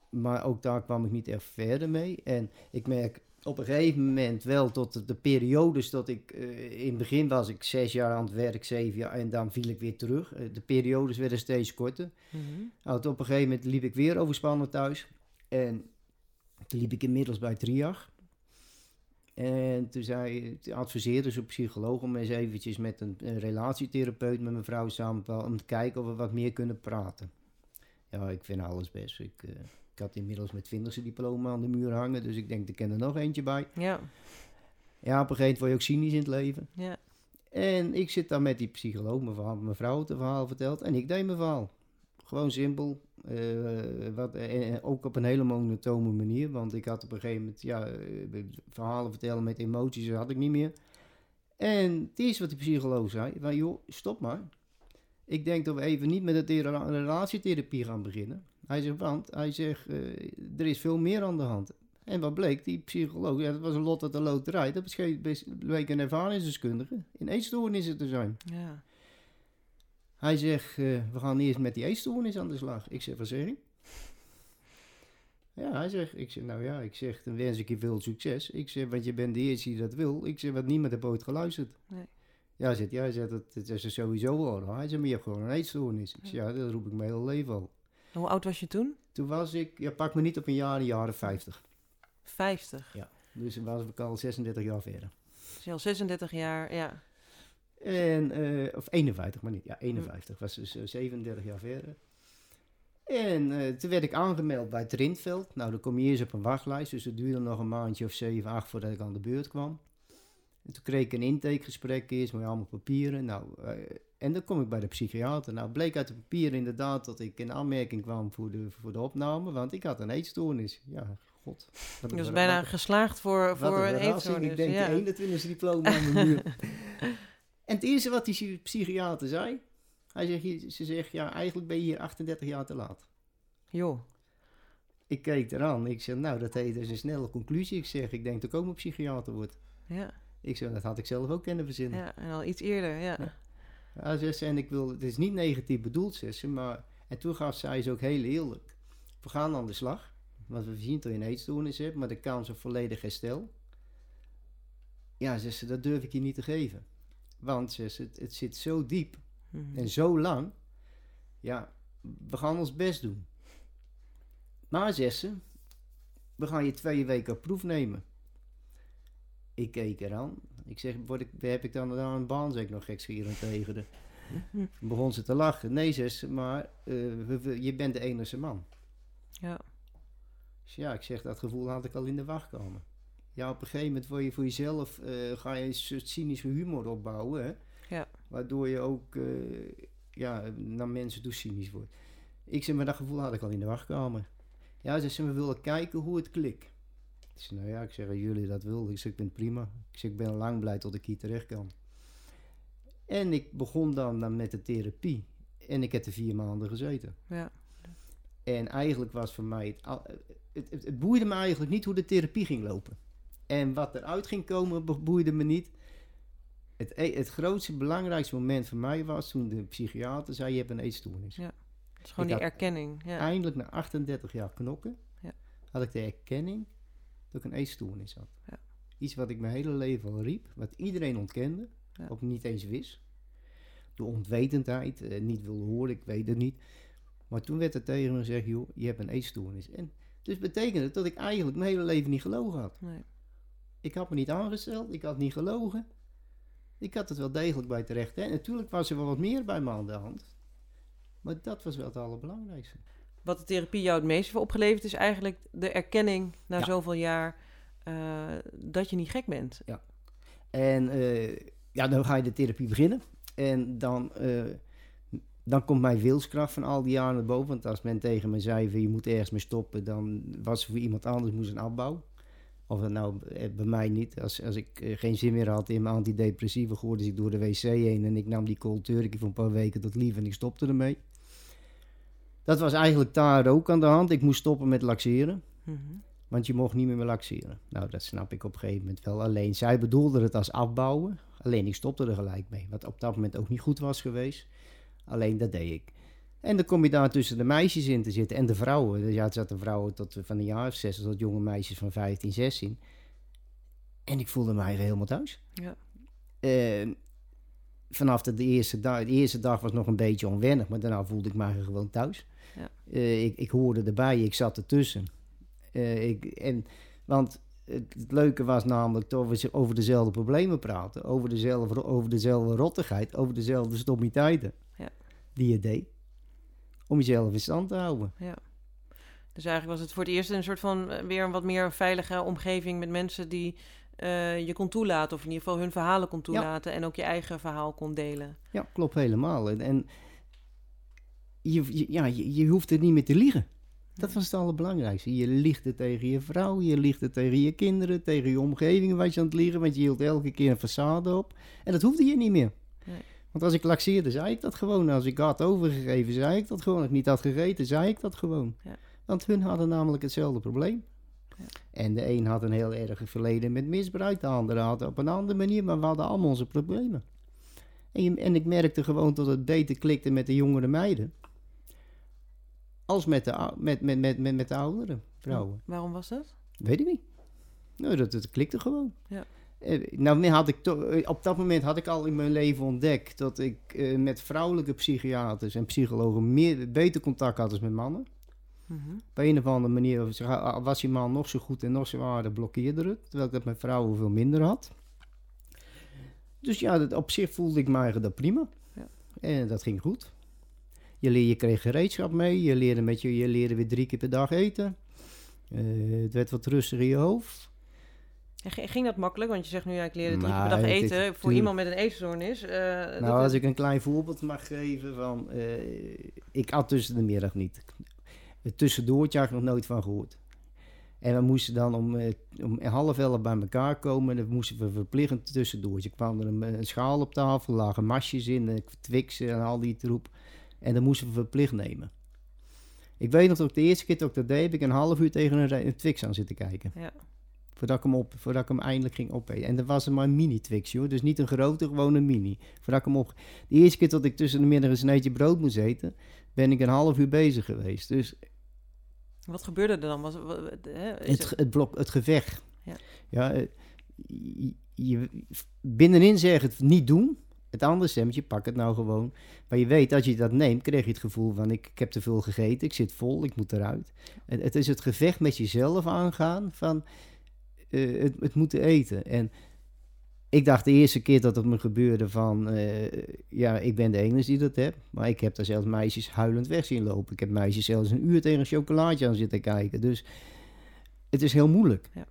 maar ook daar kwam ik niet echt verder mee. En ik merk op een gegeven moment wel tot de, de periodes dat ik... eh, in het begin was ik zes jaar aan het werk, zeven jaar, en dan viel ik weer terug. Eh, de periodes werden steeds korter. Nou, op een gegeven moment liep ik weer overspannen thuis. En toen liep ik inmiddels bij Triag. En toen, zei, adviseerde ze een psycholoog om eens eventjes met een, een relatietherapeut met mijn vrouw samen te- om te kijken of we wat meer kunnen praten. Ja, ik vind alles best. Ik, eh, ik had inmiddels mijn twintigste diploma aan de muur hangen, dus ik denk, er ken er nog eentje bij. Ja, Ja, op een gegeven moment word je ook cynisch in het leven. ja. En ik zit daar met die psycholoog, mijn, verhaal, mijn vrouw het verhaal vertelt. En ik deed mijn verhaal. Gewoon simpel. eh, wat, en en ook op een hele monotone manier. Want ik had op een gegeven moment, ja, verhalen vertellen met emoties, dat had ik niet meer. En het eerste wat de psycholoog zei, van joh, stop maar. Ik denk dat we even niet met de thera- relatietherapie gaan beginnen. Hij zegt, want hij zegt, eh, er is veel meer aan de hand. En wat bleek, die psycholoog, ja, dat was een lot uit de loterij. Dat bleek een ervaringsdeskundige in eetstoornissen te zijn. ja. Hij zegt, eh, we gaan eerst met die eetstoornis aan de slag. Ik zeg, wat zeg je? Ja, hij zegt, ik zeg, nou ja, ik zeg, dan wens ik je veel succes. Ik zeg, want je bent de eerste die dat wil. Ik zeg, wat niemand heeft ooit geluisterd. Nee. Ja, zegt, ja, zegt, dat, dat is er sowieso raar. Hij zegt, maar je hebt gewoon een eetstoornis. Ik zeg, ja, dat roep ik mijn hele leven al. En Hoe oud was je toen? Toen was ik, ja, pak me niet op een jaar, de jaren 50. 50. Dus toen was ik al 36 jaar verder. Dus al 36 jaar, ja. En, eh, of 51, maar niet. Ja, 51. Was dus eh, 37 jaar verder. En eh, toen werd ik aangemeld bij het Rindveld. Nou, dan kom je eerst op een wachtlijst. Dus het duurde nog een maandje of 7, 8 voordat ik aan de beurt kwam. En toen kreeg ik een intakegesprek eerst met allemaal papieren. Nou, eh, en dan kom ik bij de psychiater. Nou, bleek uit de papieren inderdaad dat ik in aanmerking kwam voor de, voor de opname. Want ik had een eetstoornis. Ja, god. Een Dus ver- bijna geslaagd voor, voor een verrassing. eetstoornis. Ik denk ja. de 21 diploma aan de muur. en het eerste wat die psy- psychiater zei, hij zegt, ze zegt, ja, eigenlijk ben je hier 38 jaar te laat. Joh, Ik keek eraan, ik zeg, nou, dat heet dus een snelle conclusie. Ik zeg, ik denk dat ik ook een psychiater word. ja. Ik zeg, dat had ik zelf ook kunnen verzinnen. ja. En al iets eerder, ja. Ja. Ja, zegt ze, en ik wil, het is niet negatief bedoeld, zegt ze, maar... En toen gaf zij ze ook heel eerlijk. We gaan aan de slag, want we zien dat je een eetstoornis hebt, maar de kans op volledig herstel... Ja, zegt ze, dat durf ik je niet te geven. Want, zegt ze, het, het zit zo diep Mhm. en zo lang. Ja, we gaan ons best doen. Maar, zegt ze, we gaan je twee weken op proef nemen. Ik keek eraan. Ik zeg, word ik, heb ik dan daar een baan? Zeg ik nog gekscherend tegen de. Begon ze te lachen. Nee, ze, maar eh, we- we- je bent de enige man. Ja, Dus ja, ik zeg, dat gevoel had ik al in de wachtkamer. Ja, op een gegeven moment word je voor jezelf, eh, ga je een soort cynische humor opbouwen, hè? Ja. Waardoor je ook, eh, ja, naar mensen toe cynisch wordt. Ik zeg, maar dat gevoel had ik al in de wachtkamer. Ja, ze we willen kijken hoe het klikt. Ik zeg, nou ja, ik zeg, als jullie dat willen, ik zeg, ik ben prima. Ik zeg, ik ben lang blij tot ik hier terecht kan. En ik begon dan, dan met de therapie. En ik heb er vier maanden gezeten. ja. En eigenlijk was voor mij, het, het, het, het boeide me eigenlijk niet hoe de therapie ging lopen. En wat eruit ging komen, boeide me niet. Het, e- het grootste, belangrijkste moment voor mij was toen de psychiater zei, je hebt een eetstoornis. Ja. Het is gewoon Ik die erkenning. Ja. Eindelijk na 38 jaar knokken, Ja. had ik de erkenning dat ik een eetstoornis had. Ja. Iets wat ik mijn hele leven al riep, wat iedereen ontkende, Ja. of niet eens wist. Door onwetendheid, eh, niet wilde horen, ik weet het niet. Maar toen werd er tegen me gezegd, joh, je hebt een eetstoornis. En dus betekende het dat ik eigenlijk mijn hele leven niet gelogen had. Nee. Ik had me niet aangesteld, ik had niet gelogen. Ik had het wel degelijk bij terecht. En natuurlijk was er wel wat meer bij me aan de hand. Maar dat was wel het allerbelangrijkste. Wat de therapie jou het meest heeft opgeleverd is eigenlijk de erkenning na Ja. zoveel jaar eh, dat je niet gek bent. En eh, ja, dan ga je de therapie beginnen. En dan, eh, dan komt mijn wilskracht van al die jaren naar boven. Want als men tegen me zei van je moet ergens mee stoppen, dan was er voor iemand anders moest een afbouw. Of dat nou bij mij niet. Als, als ik geen zin meer had in mijn antidepressiva, gooide ik door de wc heen en ik nam die cold turkey voor een paar weken tot lief en ik stopte ermee. Dat was eigenlijk daar ook aan de hand. Ik moest stoppen met laxeren. Mhm. Want je mocht niet meer laxeren. Nou, dat snap ik op een gegeven moment wel. Alleen zij bedoelde het als afbouwen. Alleen ik stopte er gelijk mee. Wat op dat moment ook niet goed was geweest. Alleen dat deed ik. En dan kom je daar tussen de meisjes in te zitten en de vrouwen. Dus ja, het zaten vrouwen tot van een jaar of zes tot jonge meisjes van 15, 16. En ik voelde mij helemaal thuis. Ja. Uh, vanaf de, de, eerste dag, de eerste dag was nog een beetje onwennig, maar daarna voelde ik mij gewoon thuis. Ja. Uh, ik, ik hoorde erbij, ik zat ertussen. Uh, ik, en, want het, het, leuke was namelijk dat we over dezelfde problemen praten. Over dezelfde, over dezelfde rottigheid, over dezelfde stommiteiten ja. die je deed. Om jezelf in stand te houden. Ja. Dus eigenlijk was het voor het eerst een soort van weer een wat meer veilige omgeving met mensen die uh, je kon toelaten. Of in ieder geval hun verhalen kon toelaten. En ook je eigen verhaal kon delen. Ja, klopt helemaal. En, en je, ja, je, je hoeft er niet meer te liegen. Dat was het allerbelangrijkste. Je liegt het tegen je vrouw, je liegt het tegen je kinderen, tegen je omgeving was je aan het liegen, want je hield elke keer een façade op. En dat hoefde je niet meer. Nee. Want als ik laxeerde, zei ik dat gewoon. Als ik had overgegeven, zei ik dat gewoon. Als ik niet had gegeten, zei ik dat gewoon. Ja. Want hun hadden namelijk hetzelfde probleem. Ja. En de een had een heel erg verleden met misbruik, de andere had op een andere manier, maar we hadden allemaal onze problemen. En, je, en ik merkte gewoon dat het beter klikte met de jongere meiden. Als met de, met, met, met, met, met de oudere vrouwen. Waarom was dat? Weet ik niet. Nou, dat, dat klikte gewoon. Ja. Eh, nou, had ik eh, op dat moment had ik al in mijn leven ontdekt dat ik eh, met vrouwelijke psychiaters en psychologen meer, beter contact had als met mannen. Mm -hmm. Op een of andere manier was die man nog zo goed en nog zo aardig, blokkeerde het. Terwijl ik dat met vrouwen veel minder had. Dus ja, dat, op zich voelde ik me dat prima. Ja. En dat ging goed. Je, leer, je kreeg gereedschap mee. Je leerde, met je, je leerde weer drie keer per dag eten. Uh, het werd wat rustiger in je hoofd. En ging dat makkelijk? Want je zegt nu, ja, ik leerde drie keer per dag eten. Voor iemand met een eetstoornis. Uh, nou, als ik een klein voorbeeld mag geven. Van, uh, ik at tussen de middag niet. Het tussendoortje had ik nog nooit van gehoord. En we moesten dan om, uh, om half elf bij elkaar komen. En dan moesten we verplicht tussendoortje. Er kwam er een, een, schaal op tafel, lagen masjes in, Twixen en al die troep. En dan moesten we verplicht nemen. Ik weet nog dat ik de eerste keer dat ik dat deed, heb ik een half uur tegen een, een Twix aan zitten kijken. Ja. Voordat ik hem, op, voordat ik hem eindelijk ging opeten. En dat was maar een mini Twix, joh. Dus niet een grote, gewoon een mini. Voordat ik hem op... De eerste keer dat ik tussen de middag een sneetje brood moest eten, ben ik een half uur bezig geweest. Dus... Wat gebeurde er dan? Was, hè, het, het... het blok, het gevecht. Ja. ja je, je, binnenin zeggen het niet doen. Het andere stemmetje, pak het nou gewoon. Maar je weet, als je dat neemt, krijg je het gevoel van... ik, ik heb te veel gegeten, ik zit vol, ik moet eruit. Het, het is het gevecht met jezelf aangaan van... Uh, het, het moeten eten. En ik dacht de eerste keer dat het me gebeurde van... Uh, ja, ik ben de enige die dat heb. Maar ik heb daar zelfs meisjes huilend weg zien lopen. Ik heb meisjes zelfs een uur tegen een chocolaatje aan zitten kijken. Dus het is heel moeilijk. Ja.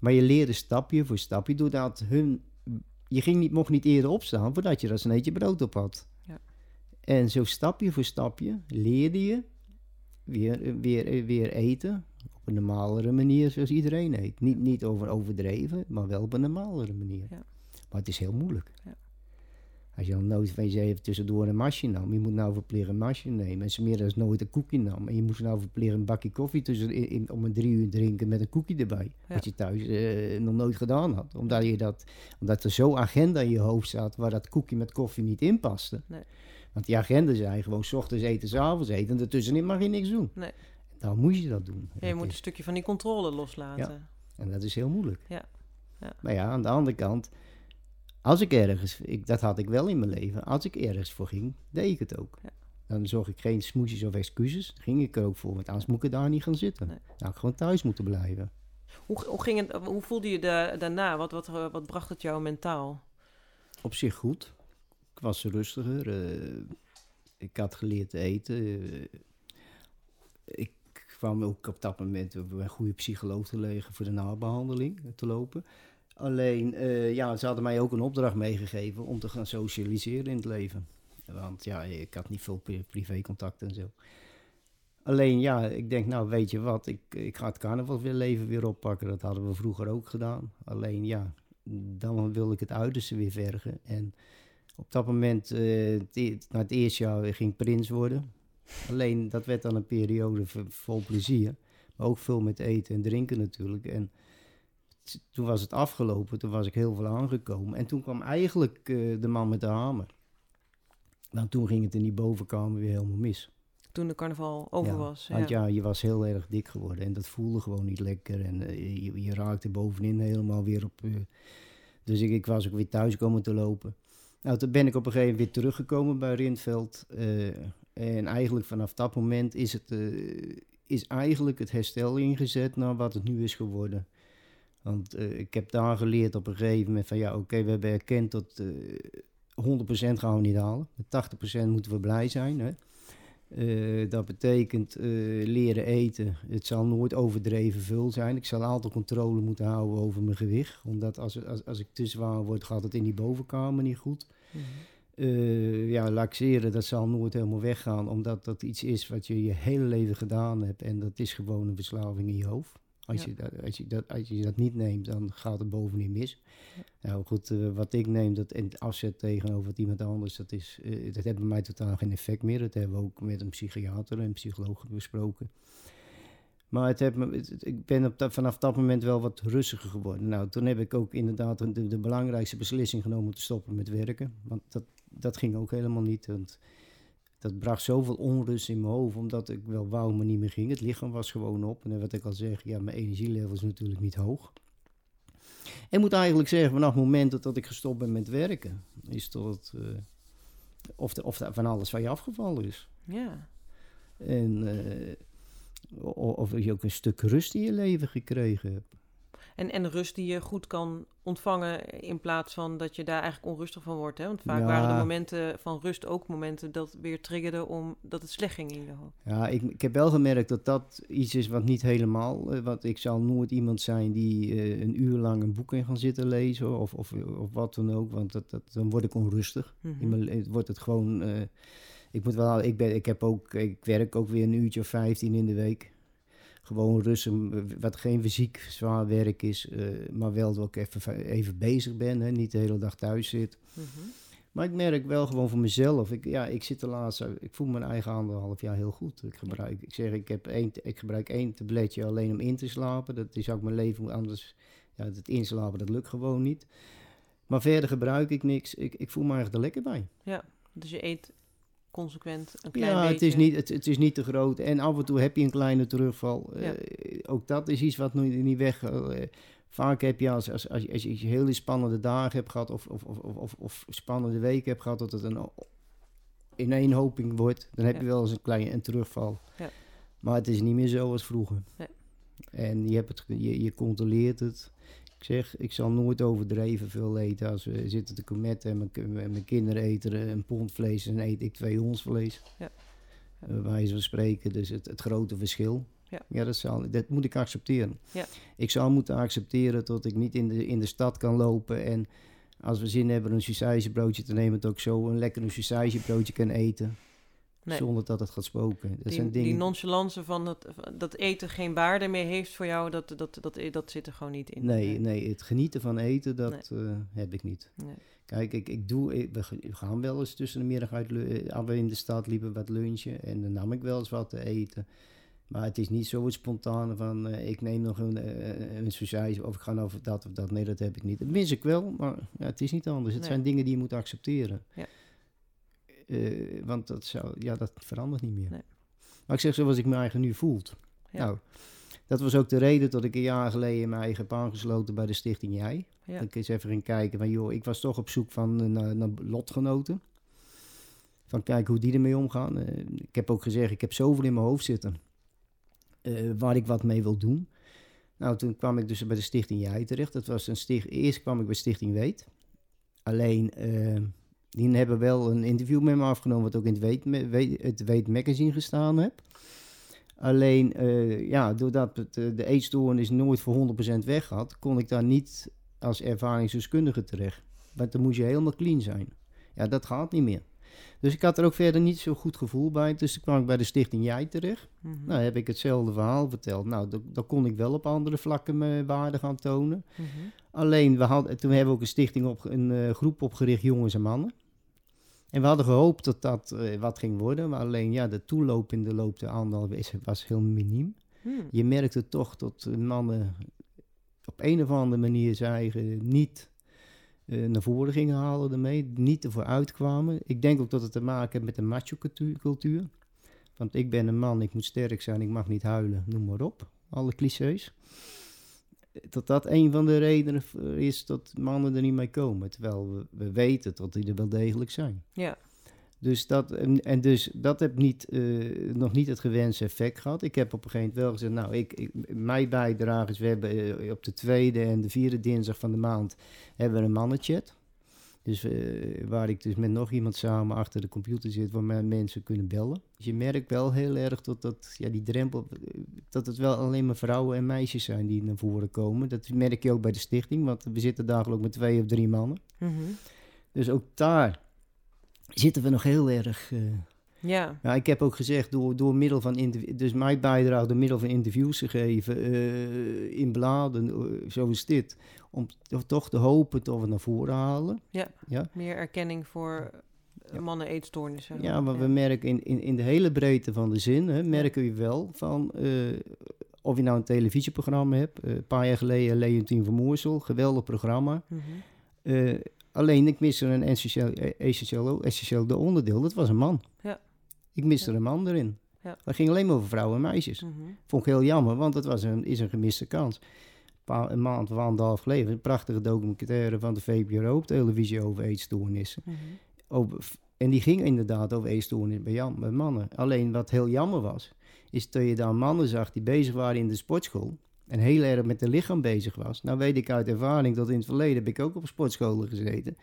Maar je leerde stapje voor stapje doordat hun je ging niet, mocht niet eerder opstaan voordat je dat sneetje brood op had. Ja. En zo stapje voor stapje leerde je weer, weer, weer eten op een normalere manier zoals iedereen eet. Niet, niet over overdreven, maar wel op een normalere manier. Ja. Maar het is heel moeilijk. Ja. Als je dan nooit van je even tussendoor een masje nam, je moet nou verplicht een masje nemen. En ze meer als nooit een koekje nam. En je moest nou verplicht een bakje koffie tussen in, in, om een drie uur drinken met een koekje erbij. Ja. Wat je thuis uh, nog nooit gedaan had. Omdat, je dat, omdat er zo agenda in je hoofd zat waar dat koekje met koffie niet in paste. Nee. Want die agenda zei gewoon, s ochtends eten, s avonds eten. En ertussenin mag je niks doen. Nee. Dan moet je dat doen. Ja, je moet een stukje van die controle loslaten. En dat is heel moeilijk. Ja. ja. Maar ja, aan de andere kant als ik ergens, ik, dat had ik wel in mijn leven, als ik ergens voor ging, deed ik het ook. Ja. Dan zorg ik geen smoesjes of excuses, ging ik er ook voor, want anders moet ik daar niet gaan zitten. Nee. Nou, ik gewoon thuis moeten blijven. Hoe, hoe, ging het, hoe voelde je de, daarna? Wat, wat, wat bracht het jou mentaal? Op zich goed. Ik was rustiger. Uh, ik had geleerd te eten. Uh, ik kwam ook op dat moment bij een goede psycholoog te liggen voor de nabehandeling te lopen. Alleen, uh, ja, ze hadden mij ook een opdracht meegegeven om te gaan socialiseren in het leven. Want ja, ik had niet veel privécontact en zo. Alleen, ja, ik denk, nou, weet je wat, ik, ik ga het carnavalsleven weer oppakken. Dat hadden we vroeger ook gedaan. Alleen, ja, dan wil ik het uiterste weer vergen. En op dat moment, uh, na het eerste jaar, ging prins worden. Alleen, dat werd dan een periode vol plezier. Maar ook veel met eten en drinken natuurlijk. En toen was het afgelopen, toen was ik heel veel aangekomen. En toen kwam eigenlijk eh, de man met de hamer. Want toen ging het in die bovenkamer weer helemaal mis. Toen de carnaval over Ja, was. Want ja, je was heel erg dik geworden en dat voelde gewoon niet lekker. En eh, je, je raakte bovenin helemaal weer op. eh, dus ik, ik was ook weer thuis komen te lopen. Nou, toen ben ik op een gegeven moment weer teruggekomen bij Rindveld. en eigenlijk vanaf dat moment is, het, is eigenlijk het herstel ingezet naar wat het nu is geworden. Want eh, ik heb daar geleerd op een gegeven moment van ja, oké, we hebben erkend dat eh 100% gaan we niet halen. Met 80% moeten we blij zijn. Hè? Eh, dat betekent eh, leren eten. Het zal nooit overdreven veel zijn. Ik zal altijd controle moeten houden over mijn gewicht. Omdat als, als, als ik te zwaar word, gaat het in die bovenkamer niet goed. Mhm. Eh, ja, laxeren, dat zal nooit helemaal weggaan. Omdat dat iets is wat je je hele leven gedaan hebt. En dat is gewoon een verslaving in je hoofd. Als, Ja. je, dat, als, je, dat, als je dat niet neemt, dan gaat het bovenin mis. Nou goed, eh, wat ik neem dat, en afzet tegenover wat iemand anders, dat, is, eh, dat heeft bij mij totaal geen effect meer. Dat hebben we ook met een psychiater en psycholoog besproken. Maar het heeft me, het- ik ben op dat, vanaf dat moment wel wat rustiger geworden. Nou, toen heb ik ook inderdaad de, de belangrijkste beslissing genomen om te stoppen met werken. Want dat, dat ging ook helemaal niet. Want dat bracht zoveel onrust in mijn hoofd, omdat ik wel wou, maar niet meer ging. Het lichaam was gewoon op. En wat ik al zeg, ja, mijn energielevel is natuurlijk niet hoog. En ik moet eigenlijk zeggen, vanaf het moment dat, dat ik gestopt ben met werken, is tot eh, of, de, of van alles van je afgevallen is. Ja. En o- of je ook een stuk rust in je leven gekregen hebt. En, en rust die je goed kan ontvangen in plaats van dat je daar eigenlijk onrustig van wordt. Hè? Want vaak Ja. waren de momenten van rust ook momenten dat weer triggerde om dat het slecht ging in je hoofd. Ja, ik, ik heb wel gemerkt dat dat iets is wat niet helemaal... eh, want ik zal nooit iemand zijn die eh, een uur lang een boek in gaan zitten lezen of, of, of wat dan ook. Want dat, dat, dan word ik onrustig. Mhm. In mijn wordt het gewoon... eh, ik moet wel... Ik, ben, ik, heb ook, ik werk ook weer een uurtje of 15 in de week. Gewoon rustig, eh, wat geen fysiek zwaar werk is, eh, maar wel dat ik even, even bezig ben, hè, niet de hele dag thuis zit. Mhm. Maar ik merk wel gewoon voor mezelf. Ik, ja, ik zit de laatste. Ik voel mijn eigen anderhalf jaar heel goed. Ik gebruik. Ik zeg, ik, heb één, ik gebruik één tabletje alleen om in te slapen. Dat is ook mijn leven. Anders. Ja, het inslapen, dat lukt gewoon niet. Maar verder gebruik ik niks. Ik, ik voel me eigenlijk er lekker bij. Dus je eet consequent een klein Ja, beetje. het is, niet, het, het is niet te groot. En af en toe heb je een kleine terugval. Ja. Eh, ook dat is iets wat nu niet weg. eh, vaak heb je als, als, als, je, als je hele spannende dagen hebt gehad. Of, of, of, of, of, spannende weken hebt gehad. Dat het een ineenhoping wordt. Dan heb Ja. je wel eens een kleine een terugval. Ja. Maar het is niet meer zo als vroeger. Nee. En je, hebt het, je, je controleert het. Ik zeg, ik zal nooit overdreven veel eten. Als we zitten te kometten en mijn, ki- en mijn kinderen eten een pond vlees en eet ik twee hondsvlees. Ja. Ja. Bij wijze van spreken, dus het, het grote verschil. Ja. dat, zal, dat moet ik accepteren. Ja. Ik zou moeten accepteren dat ik niet in de, in de stad kan lopen en als we zin hebben een saucijsebroodje te nemen, dat ook zo een lekker een saucijsebroodje kan eten. Nee. Zonder dat het gaat spoken. Dat die, zijn dingen. die nonchalance van dat, eten geen waarde meer heeft voor jou, dat, dat, dat, dat, zit er gewoon niet in. Nee, nee, het genieten van eten, dat eh, heb ik niet. Nee. Kijk, ik, ik doe, ik- we gaan wel eens tussen de middag uit, eh, als we in de stad liepen wat lunchen en dan nam ik wel eens wat te eten. Maar het is niet zo het spontane van eh, ik neem nog een, uh, een sausage of ik ga over dat of dat. Nee, dat heb ik niet. Dat mis ik wel, maar ja, het is niet anders. Het zijn dingen die je moet accepteren. Ja. Eh, want dat, zou, ja, dat verandert niet meer. Nee. Maar ik zeg zoals ik me eigen nu voelt. Ja. Nou, dat was ook de reden dat ik een jaar geleden mijn eigen heb aangesloten bij de Stichting Jij. Ja. Ik eens even ging kijken van, joh, ik was toch op zoek van, eh, naar, naar lotgenoten. Van kijken hoe die ermee omgaan. Eh, ik heb ook gezegd, ik heb zoveel in mijn hoofd zitten waar ik wat mee wil doen. Nou, toen kwam ik dus bij de Stichting Jij terecht. Dat was een sticht, eerst kwam ik bij Stichting Weet. Alleen, die hebben wel een interview met me afgenomen, wat ook in het Weet, het Weet magazine gestaan heb. Alleen, eh, ja, doordat het, eh, de eetstoornis nooit voor 100% weg had, kon ik daar niet als ervaringsdeskundige terecht. Want dan moest je helemaal clean zijn. Ja, dat gaat niet meer. Dus ik had er ook verder niet zo goed gevoel bij. Dus toen kwam ik bij de Stichting Jij terecht. Mhm. Nou, heb ik hetzelfde verhaal verteld. Nou, dan dan kon ik wel op andere vlakken mijn waarde gaan tonen. Mhm. Alleen, we hadden, toen hebben we ook een stichting op, een eh, groep opgericht, jongens en mannen. En we hadden gehoopt dat dat eh, wat ging worden. Maar alleen, ja, de toeloop in de loop der was heel miniem. Hmm. Je merkte toch dat mannen op een of andere manier zijn eigen niet eh, naar voren gingen halen ermee, niet ervoor uitkwamen. Ik denk ook dat het te maken heeft met de macho-cultuur. Want ik ben een man, ik moet sterk zijn, ik mag niet huilen, noem maar op. Alle clichés. Dat dat een van de redenen is dat mannen er niet mee komen. Terwijl we, we weten dat die er wel degelijk zijn. Ja. Dus dat, en, en dus dat heb niet, eh, nog niet het gewenste effect gehad. Ik heb op een gegeven moment wel gezegd, nou, ik, ik, mijn bijdrage is, we hebben eh, op de tweede en de vierde dinsdag van de maand hebben we een mannenchat. Dus eh, waar ik dus met nog iemand samen achter de computer zit, waar mensen kunnen bellen. Dus je merkt wel heel erg dat, dat ja, die drempel, eh, dat het wel alleen maar vrouwen en meisjes zijn die naar voren komen. Dat merk je ook bij de stichting, want we zitten dagelijks met twee of drie mannen. Mhm. Dus ook daar zitten we nog heel erg. eh, Ja. ja, ik heb ook gezegd, door, door middel van dus mijn bijdrage door middel van interviews te geven eh, in bladen, eh, zoals dit, om to- toch te hopen dat we naar voren halen. Ja. Ja, Meer erkenning voor Ja. mannen eetstoornissen. ja maar we merken in, in, in de hele breedte van de zin, hè, merken we wel van, eh, of je nou een televisieprogramma hebt, eh, een paar jaar geleden Leontien van Moorsel, geweldig programma. Mhm. Eh, alleen ik miste een essentieel, eh, essentieel, essentieel de onderdeel, dat was een man. Ja. Ik miste Ja. een man erin. Ja. Het ging alleen maar over vrouwen en meisjes. Mhm. Vond ik heel jammer, want het was een, is een gemiste kans. Een, maand of anderhalf geleden, een prachtige documentaire van de VPRO op televisie over eetstoornissen. Over, en die ging inderdaad over eetstoornissen bij, jam- bij mannen. Alleen wat heel jammer was, is dat je daar mannen zag die bezig waren in de sportschool. En heel erg met het lichaam bezig was. Nou weet ik uit ervaring dat in het verleden heb ik ook op sportscholen gezeten.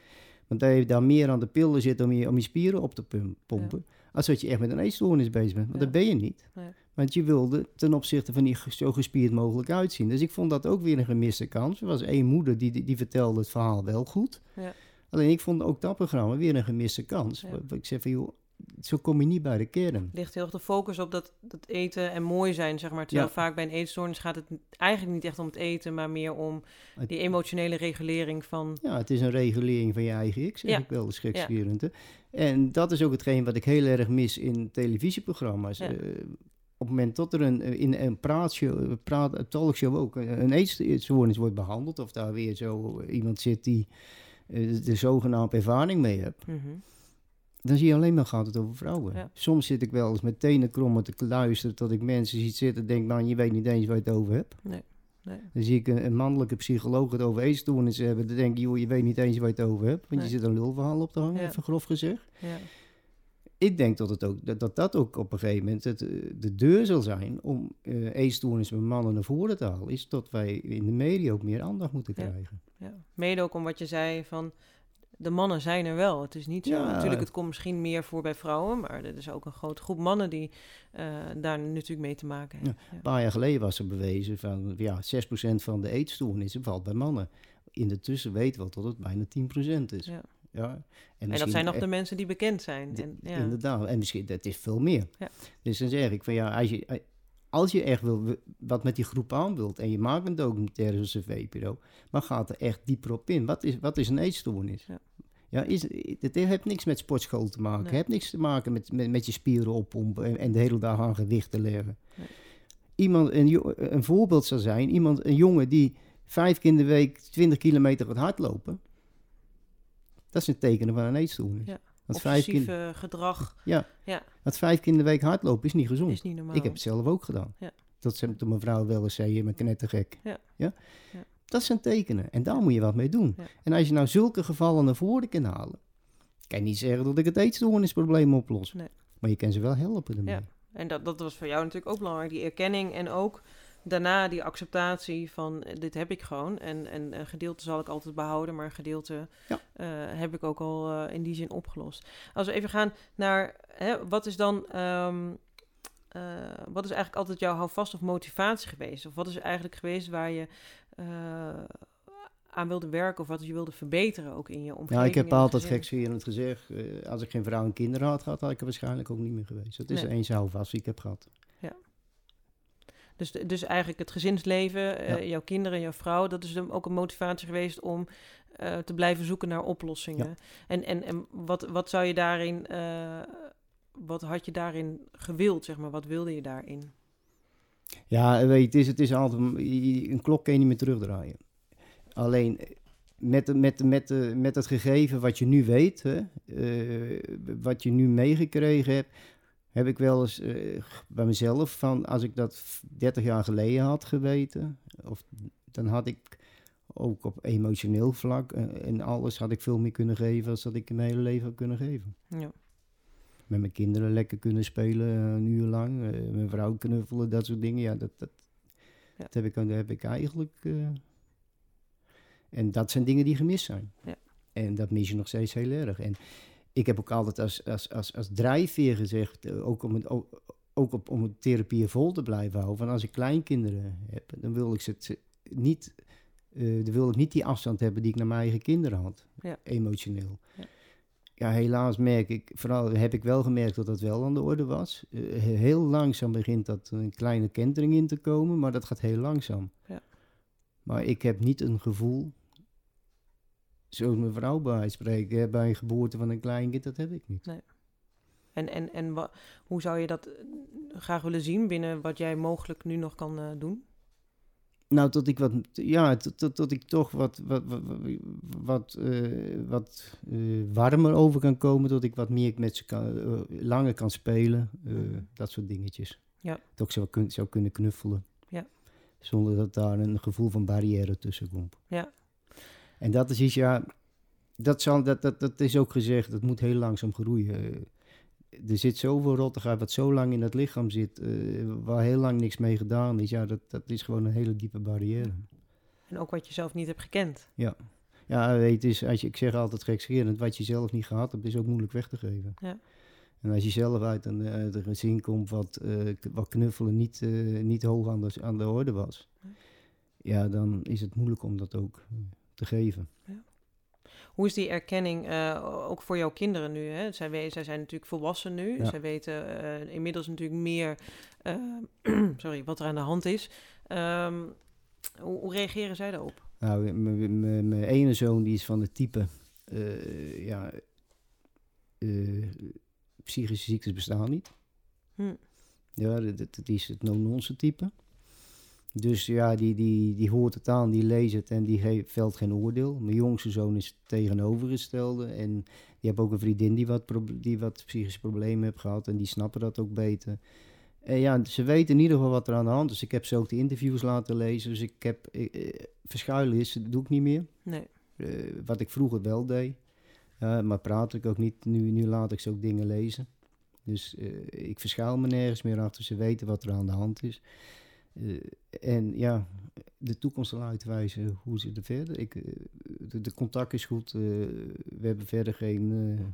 Want dat je daar meer aan de pillen zit om je, om je spieren op te pompen. Als dat je echt met een eetstoornis bezig bent. Want Ja. dat ben je niet. Nee. Want je wilde ten opzichte van die zo gespierd mogelijk uitzien. Dus ik vond dat ook weer een gemiste kans. Er was één moeder die, die, die vertelde het verhaal wel goed. Ja. Alleen ik vond ook dat programma weer een gemiste kans. Ja. Ik zeg van joh, zo kom je niet bij de kern. ligt heel erg de focus op dat, dat eten en mooi zijn, zeg maar. Terwijl Ja. vaak bij een eetstoornis gaat het eigenlijk niet echt om het eten, maar meer om Het- die emotionele regulering van... Ja, het is een regulering van je eigen ik, zeg Ja. ik wel, de. En dat is ook hetgeen wat ik heel erg mis in televisieprogramma's. Eh, op het moment dat er een, eh, in een praatshow, praat, talkshow ook, een een eetstoornis wordt behandeld, of daar weer zo iemand zit die eh, de zogenaamde ervaring mee hebt, Mhm. Dan zie je alleen maar gaat het over vrouwen. Ja. Soms zit ik wel eens met tenen krommen te luisteren, dat ik mensen zie zitten en denk, man, je weet niet eens waar je het over hebt. Nee, nee. Dan zie ik een, een mannelijke psycholoog het over eetstoornissen hebben. Dan denk ik, joh, je weet niet eens waar je het over hebt. Want Nee. je zit een lulverhaal op te hangen, Ja. even grof gezegd. Ja. Ik denk dat, het ook, dat, dat dat ook op een gegeven moment het, de deur zal zijn om eh eetstoornissen bij mannen naar voren te halen. Is dat wij in de media ook meer aandacht moeten Ja. krijgen. Ja. Mede ook om wat je zei van... De mannen zijn er wel. Het is niet zo. Ja. Natuurlijk, het komt misschien meer voor bij vrouwen, maar er is ook een grote groep mannen die eh, daar natuurlijk mee te maken hebben. Ja. Een paar jaar geleden was er bewezen van ja, 6% van de eetstoornissen valt bij mannen. In de tussen weten we dat het bijna 10% is. Ja. Ja. En, En dat zijn nog e- de mensen die bekend zijn. En, ja. Inderdaad, en misschien dat is veel meer. Ja. Dus dan zeg ik van ja, als je, als je echt wil, wat met die groep aan wilt en je maakt een documentaire zoals een VPRO, maar gaat er echt dieper op in. Wat is, wat is een eetstoornis? Ja. Ja, is, het heeft niks met sportschool te maken. Nee. Het heeft niks te maken met, met, met je spieren oppompen en, en de hele dag aan gewicht te leggen. Nee. Iemand, een, een voorbeeld zou zijn, iemand, een jongen die vijf keer in de week 20 kilometer gaat hardlopen. Dat is een teken van een eetstoornis. Ja. Want vijf keer, Obsessief eh, gedrag want vijf keer in de week hardlopen is niet gezond. is niet normaal. Ik heb het zelf ook gedaan. Ja. Dat ze toen mijn vrouw wel eens zei, je bent knettergek. Ja. Ja? Ja. Dat zijn tekenen. En daar moet je wat mee doen. Ja. En als je nou zulke gevallen naar voren kan halen, kan je niet zeggen dat ik het eetstoornisprobleem oplos. Nee. Maar je kan ze wel helpen ermee. Ja. En dat, dat was voor jou natuurlijk ook belangrijk, die erkenning en ook daarna die acceptatie van eh, dit heb ik gewoon. En, en een gedeelte zal ik altijd behouden, maar een gedeelte Ja. eh, heb ik ook al eh, in die zin opgelost. Als we even gaan naar, hè, wat is dan, ehm, eh, wat is eigenlijk altijd jouw houvast of motivatie geweest? Of wat is eigenlijk geweest waar je eh, aan wilde werken of wat je wilde verbeteren ook in je omgeving? Ja, ik heb altijd gekscherend gezegd, eh, als ik geen vrouw en kinderen had gehad, had ik er waarschijnlijk ook niet meer geweest. Dat is Nee. eens houvast die ik heb gehad. Dus, dus eigenlijk het gezinsleven, eh, Ja. jouw kinderen, jouw vrouw, dat is ook een motivatie geweest om eh, te blijven zoeken naar oplossingen. Ja. En, en, en wat, wat zou je daarin, eh, wat had je daarin gewild, zeg maar? Wat wilde je daarin? Ja, weet het is, het is altijd, een klok kan je niet meer terugdraaien. Alleen met, met, met, met het gegeven wat je nu weet, hè, eh, wat je nu meegekregen hebt, heb ik wel eens bij mezelf van als ik dat 30 jaar geleden had geweten, of, dan had ik ook op emotioneel vlak en alles had ik veel meer kunnen geven als dat ik mijn hele leven heb kunnen geven. Ja. Met mijn kinderen lekker kunnen spelen een uur lang, mijn vrouw knuffelen, dat soort dingen. Ja, dat, dat, ja. dat heb, ik, dat heb ik eigenlijk en dat zijn dingen die gemist zijn. Ja. En dat mis je nog steeds heel erg. En ik heb ook altijd als, als, als, als drijfveer gezegd, eh, ook om het, ook, op, om het therapie vol te blijven houden, van als ik kleinkinderen heb, dan wil ik ze niet, uh, dan wil ik niet die afstand hebben die ik naar mijn eigen kinderen had, ja. emotioneel. Ja. Ja. helaas merk ik, vooral heb ik wel gemerkt dat dat wel aan de orde was. Uh, heel langzaam begint dat een kleine kentering in te komen, maar dat gaat heel langzaam. Ja. Maar ik heb niet een gevoel zoals mijn vrouw bij spreken, bij een geboorte van een kleinkind, dat heb ik niet. Nee. En, en, en hoe zou je dat eh, graag willen zien binnen wat jij mogelijk nu nog kan uh, doen? Nou, tot ik wat, ja, tot, tot, tot ik toch wat, wat, wat, wat, uh, wat uh, warmer over kan komen, tot ik wat meer met ze kan, uh, langer kan spelen, dat soort dingetjes. Ja. Dat ik zou, kun, zou kunnen knuffelen. Ja. Zonder dat daar een gevoel van barrière tussen komt. Ja. En dat is iets, ja, dat, zal, dat, dat, dat is ook gezegd, dat moet heel langzaam groeien. Er zit zoveel rottigheid wat zo lang in het lichaam zit, uh, waar heel lang niks mee gedaan is. Ja, dat, dat is gewoon een hele diepe barrière. En ook wat je zelf niet hebt gekend. Ja, ja weet je, als je, ik zeg altijd gekscherend, wat je zelf niet gehad hebt, is ook moeilijk weg te geven. Ja. En als je zelf uit een, uit een gezin komt wat, uh, wat knuffelen niet, uh, niet hoog aan de, aan de orde was, ja, dan is het moeilijk om dat ook te geven. Ja. Hoe is die erkenning uh, ook voor jouw kinderen nu? Hè? Zij, zij zijn natuurlijk volwassen nu. Ja. Zij weten uh, inmiddels natuurlijk meer uh, sorry, wat er aan de hand is. Um, hoe, hoe, reageren zij daarop? Nou, mijn ene zoon die is van het type... ja, psychische ziektes bestaan niet. Hm. Ja, dat, dat is het no-nonsense type. Dus ja, die, die, die hoort het aan, die leest het en die geeft, velt geen oordeel. Mijn jongste zoon is tegenovergestelde. En die heb ook een vriendin die wat, die wat psychische problemen heeft gehad. En die snappen dat ook beter. En ja, ze weten in ieder geval wat er aan de hand is. Ik heb ze ook de interviews laten lezen. Dus ik heb... Eh, verschuilen is, dat doe ik niet meer. Nee. Uh, wat ik vroeger wel deed. Uh, maar praat ik ook niet. Nu, nu laat ik ze ook dingen lezen. Dus uh, ik verschuil me nergens meer achter. Ze weten wat er aan de hand is. Uh, en ja, de toekomst zal uitwijzen hoe ze er verder. Ik, uh, de, de, contact is goed. Uh, we hebben verder geen.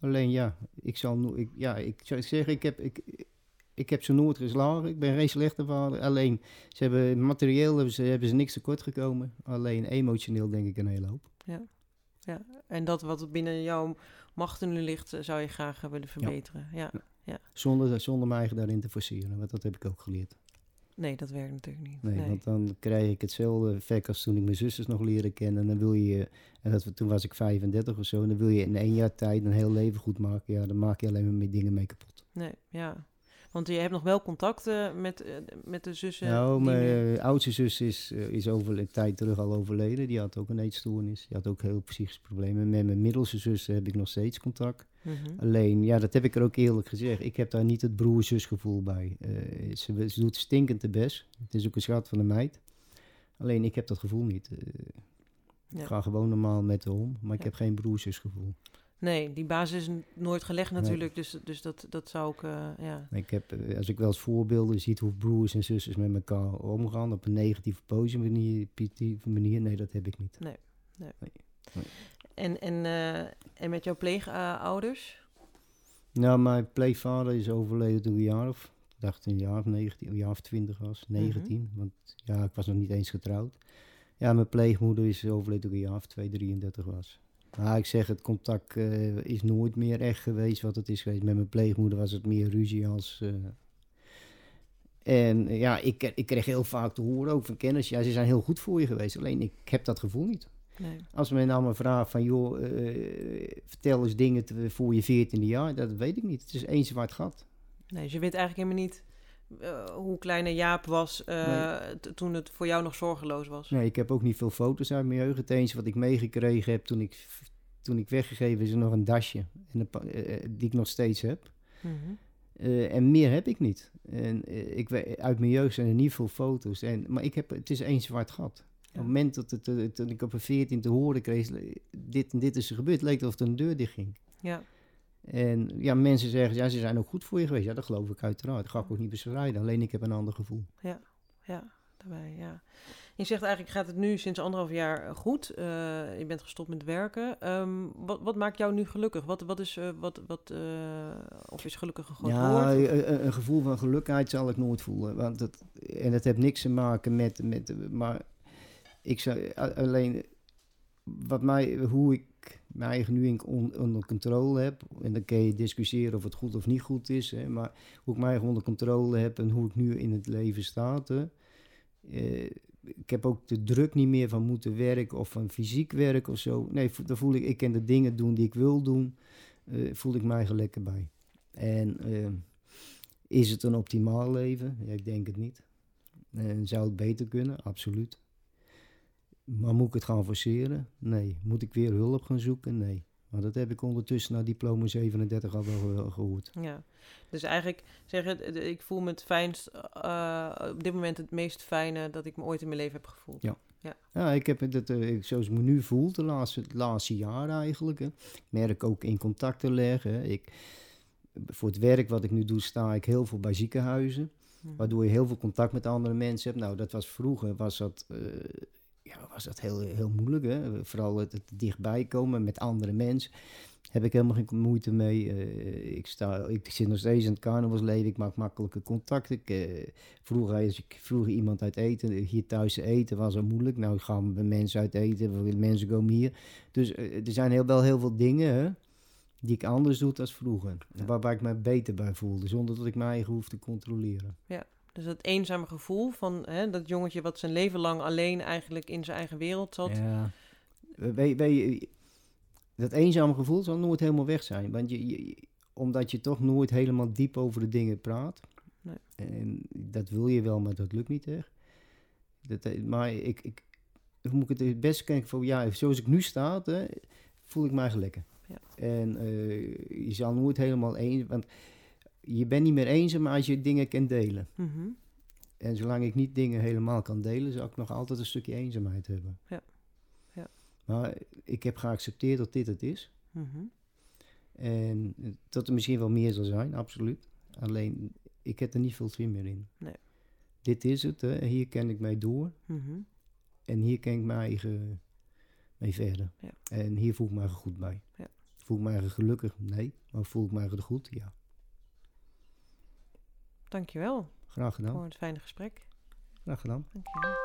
alleen ja, ik zal ik, ja, ik zou zeggen, ik heb, ik, ik heb ze nooit geslagen. Ik ben geen slechte vader. Alleen, ze hebben materieel ze, hebben ze niks tekort gekomen. Alleen emotioneel denk ik een hele hoop. Ja. ja, en dat wat binnen jouw machten nu ligt, zou je graag willen verbeteren. Ja. ja. ja. Zonder, zonder mij daarin te forceren, want dat heb ik ook geleerd. Nee, dat werkt natuurlijk niet. Nee, want dan krijg ik hetzelfde effect als toen ik mijn zusters nog leren kennen. En dan wil je, en dat, toen was ik 35 of zo, en dan wil je in één jaar tijd een heel leven goed maken. Ja, dan maak je alleen maar meer dingen mee kapot. Nee, ja. Want je hebt nog wel contacten met, uh, met de zussen? Nou, mijn uh, oudste zus is, uh, is over een tijd terug al overleden. Die had ook een eetstoornis. Die had ook heel psychische problemen. Met mijn middelste zus heb ik nog steeds contact. Mhm. Alleen, ja, dat heb ik er ook eerlijk gezegd. Ik heb daar niet het broer-zusgevoel bij. Uh, ze, ze, doet stinkend de best. Het is ook een schat van de meid. Alleen, ik heb dat gevoel niet. Uh, ja. Ik ga gewoon normaal met haar om, maar ik heb geen broer-zusgevoel. Nee, die basis is nooit gelegd natuurlijk, dus, dus dat, dat zou ik, uh, ja. Ik heb, als ik wel eens voorbeelden ziet hoe broers en zusters met elkaar omgaan op een negatieve positieve manier, manier, nee, dat heb ik niet. Nee, nee. En, en, uh, en met jouw pleegouders? nou, mijn pleegvader is overleden toen ik een jaar of, dacht een jaar of 19, een jaar of 20 was, 19. Mhm. Want ja, ik was nog niet eens getrouwd. Ja, mijn pleegmoeder is overleden toen ik een jaar of 2, 33 was. Maar ik zeg, het contact uh, is nooit meer echt geweest wat het is geweest. Met mijn pleegmoeder was het meer ruzie als... Uh, en ja, ik, ik kreeg heel vaak te horen ook van kennis. Ja, ze zijn heel goed voor je geweest. Alleen ik heb dat gevoel niet. Nee. Als men nou me vraagt van, joh, uh, vertel eens dingen voor je veertiende jaar, dat weet ik niet. Het is één zwart gat. Nee, dus je weet eigenlijk helemaal niet eh, hoe kleine Jaap was eh, toen het voor jou nog zorgeloos was. Nee, ik heb ook niet veel foto's uit mijn jeugd. Het eens wat ik meegekregen heb toen ik, toen ik weggegeven is er nog een dasje. En een eh, die ik nog steeds heb. Mhm. En meer heb ik niet. En ik, uit mijn jeugd zijn er niet veel foto's. En, maar ik heb, het is één zwart gat. Op het moment dat, het, dat ik op een 14 te horen kreeg, dit en dit is er gebeurd, leek het of er een deur dicht ging. Ja, En ja, mensen zeggen, ja, ze zijn ook goed voor je geweest. Ja, dat geloof ik uiteraard. Dat ga ik ook niet bestrijden. Alleen ik heb een ander gevoel. ja, daarbij, ja. Je zegt eigenlijk gaat het nu sinds anderhalf jaar eh, goed. Eh, je bent gestopt met werken. Ehm, wat, wat maakt jou nu gelukkig? Wat, wat is, eh, wat, wat, eh, of is gelukkig een groot ja, een, een- gevoel van gelukheid zal ik nooit voelen. Want dat, en dat heeft niks te maken met, met maar ik zou alleen wat mij, hoe ik mijn eigen nu onder controle heb. En dan kun je discussiëren of het goed of niet goed is. Hè, maar hoe ik mij eigen onder controle heb en hoe ik nu in het leven sta. Eh, ik heb ook de druk niet meer van moeten werken of van fysiek werk of zo. Nee, dan voel ik, ik kan de dingen doen die ik wil doen. eh, voel ik mij eigen lekker bij. En eh, is het een optimaal leven? Ja, ik denk het niet. En zou het beter kunnen? Absoluut. Maar moet ik het gaan forceren? Nee. Moet ik weer hulp gaan zoeken? Nee. Maar dat heb ik ondertussen na diploma 37 al wel ge- gehoord. Ja, dus eigenlijk zeg je, eh, ik voel me het fijnst, eh, op dit moment het meest fijne dat ik me ooit in mijn leven heb gevoeld. Ja. Ja, ik heb het, eh, ik- zoals ik me nu voel, de laatste, het laatste jaar eigenlijk. Hè. Ik merk ook in contact te leggen. hè. Ik, voor het werk wat ik nu doe, sta ik heel veel bij ziekenhuizen. Mhm. Waardoor je heel veel contact met andere mensen hebt. Nou, dat was vroeger was dat, eh, ja, was dat heel, heel moeilijk. Hè? Vooral het, het dichtbij komen met andere mensen. Heb ik helemaal geen moeite mee. Eh, ik, sta, ik zit nog steeds in het carnavalsleven. Ik maak makkelijke contacten. Ik, eh, vroeger, als ik vroeger iemand uit eten, hier thuis eten, was het moeilijk. Nou gaan we mensen uit eten. Mensen komen hier. Dus eh, er zijn heel, wel heel veel dingen hè, die ik anders doe dan vroeger. Ja. Waarbij ik me beter bij voelde. Zonder dat ik mijn eigen hoef te controleren. Dus dat eenzame gevoel van hè, dat jongetje wat zijn leven lang alleen eigenlijk in zijn eigen wereld zat. Ja. Weet, weet je, dat eenzame gevoel zal nooit helemaal weg zijn. Want je, je- omdat je toch nooit helemaal diep over de dingen praat. Nee. En dat wil je wel, maar dat lukt niet echt. Dat, eh, maar ik, ik, hoe moet ik het het beste kijken van, ja, zoals ik nu sta, hè, voel ik mij lekker. Ja. En eh, je zal nooit helemaal eens, want je bent niet meer eenzaam als je dingen kan delen. Mhm. En zolang ik niet dingen helemaal kan delen, zal ik nog altijd een stukje eenzaamheid hebben. Ja. Ja. Maar ik heb geaccepteerd dat dit het is. Mhm. En dat er misschien wel meer zal zijn, absoluut. Alleen, ik heb er niet veel zin meer in. Nee. Dit is het, hè. hier ken ik mee door. Mhm. En hier ken ik mijn eigen mee verder. Ja. En hier voel ik me goed bij. Ja. Voel ik me gelukkig? Nee. Maar voel ik me goed? Ja. Dankjewel. Graag gedaan. Voor het fijne gesprek. Graag gedaan. Dankjewel.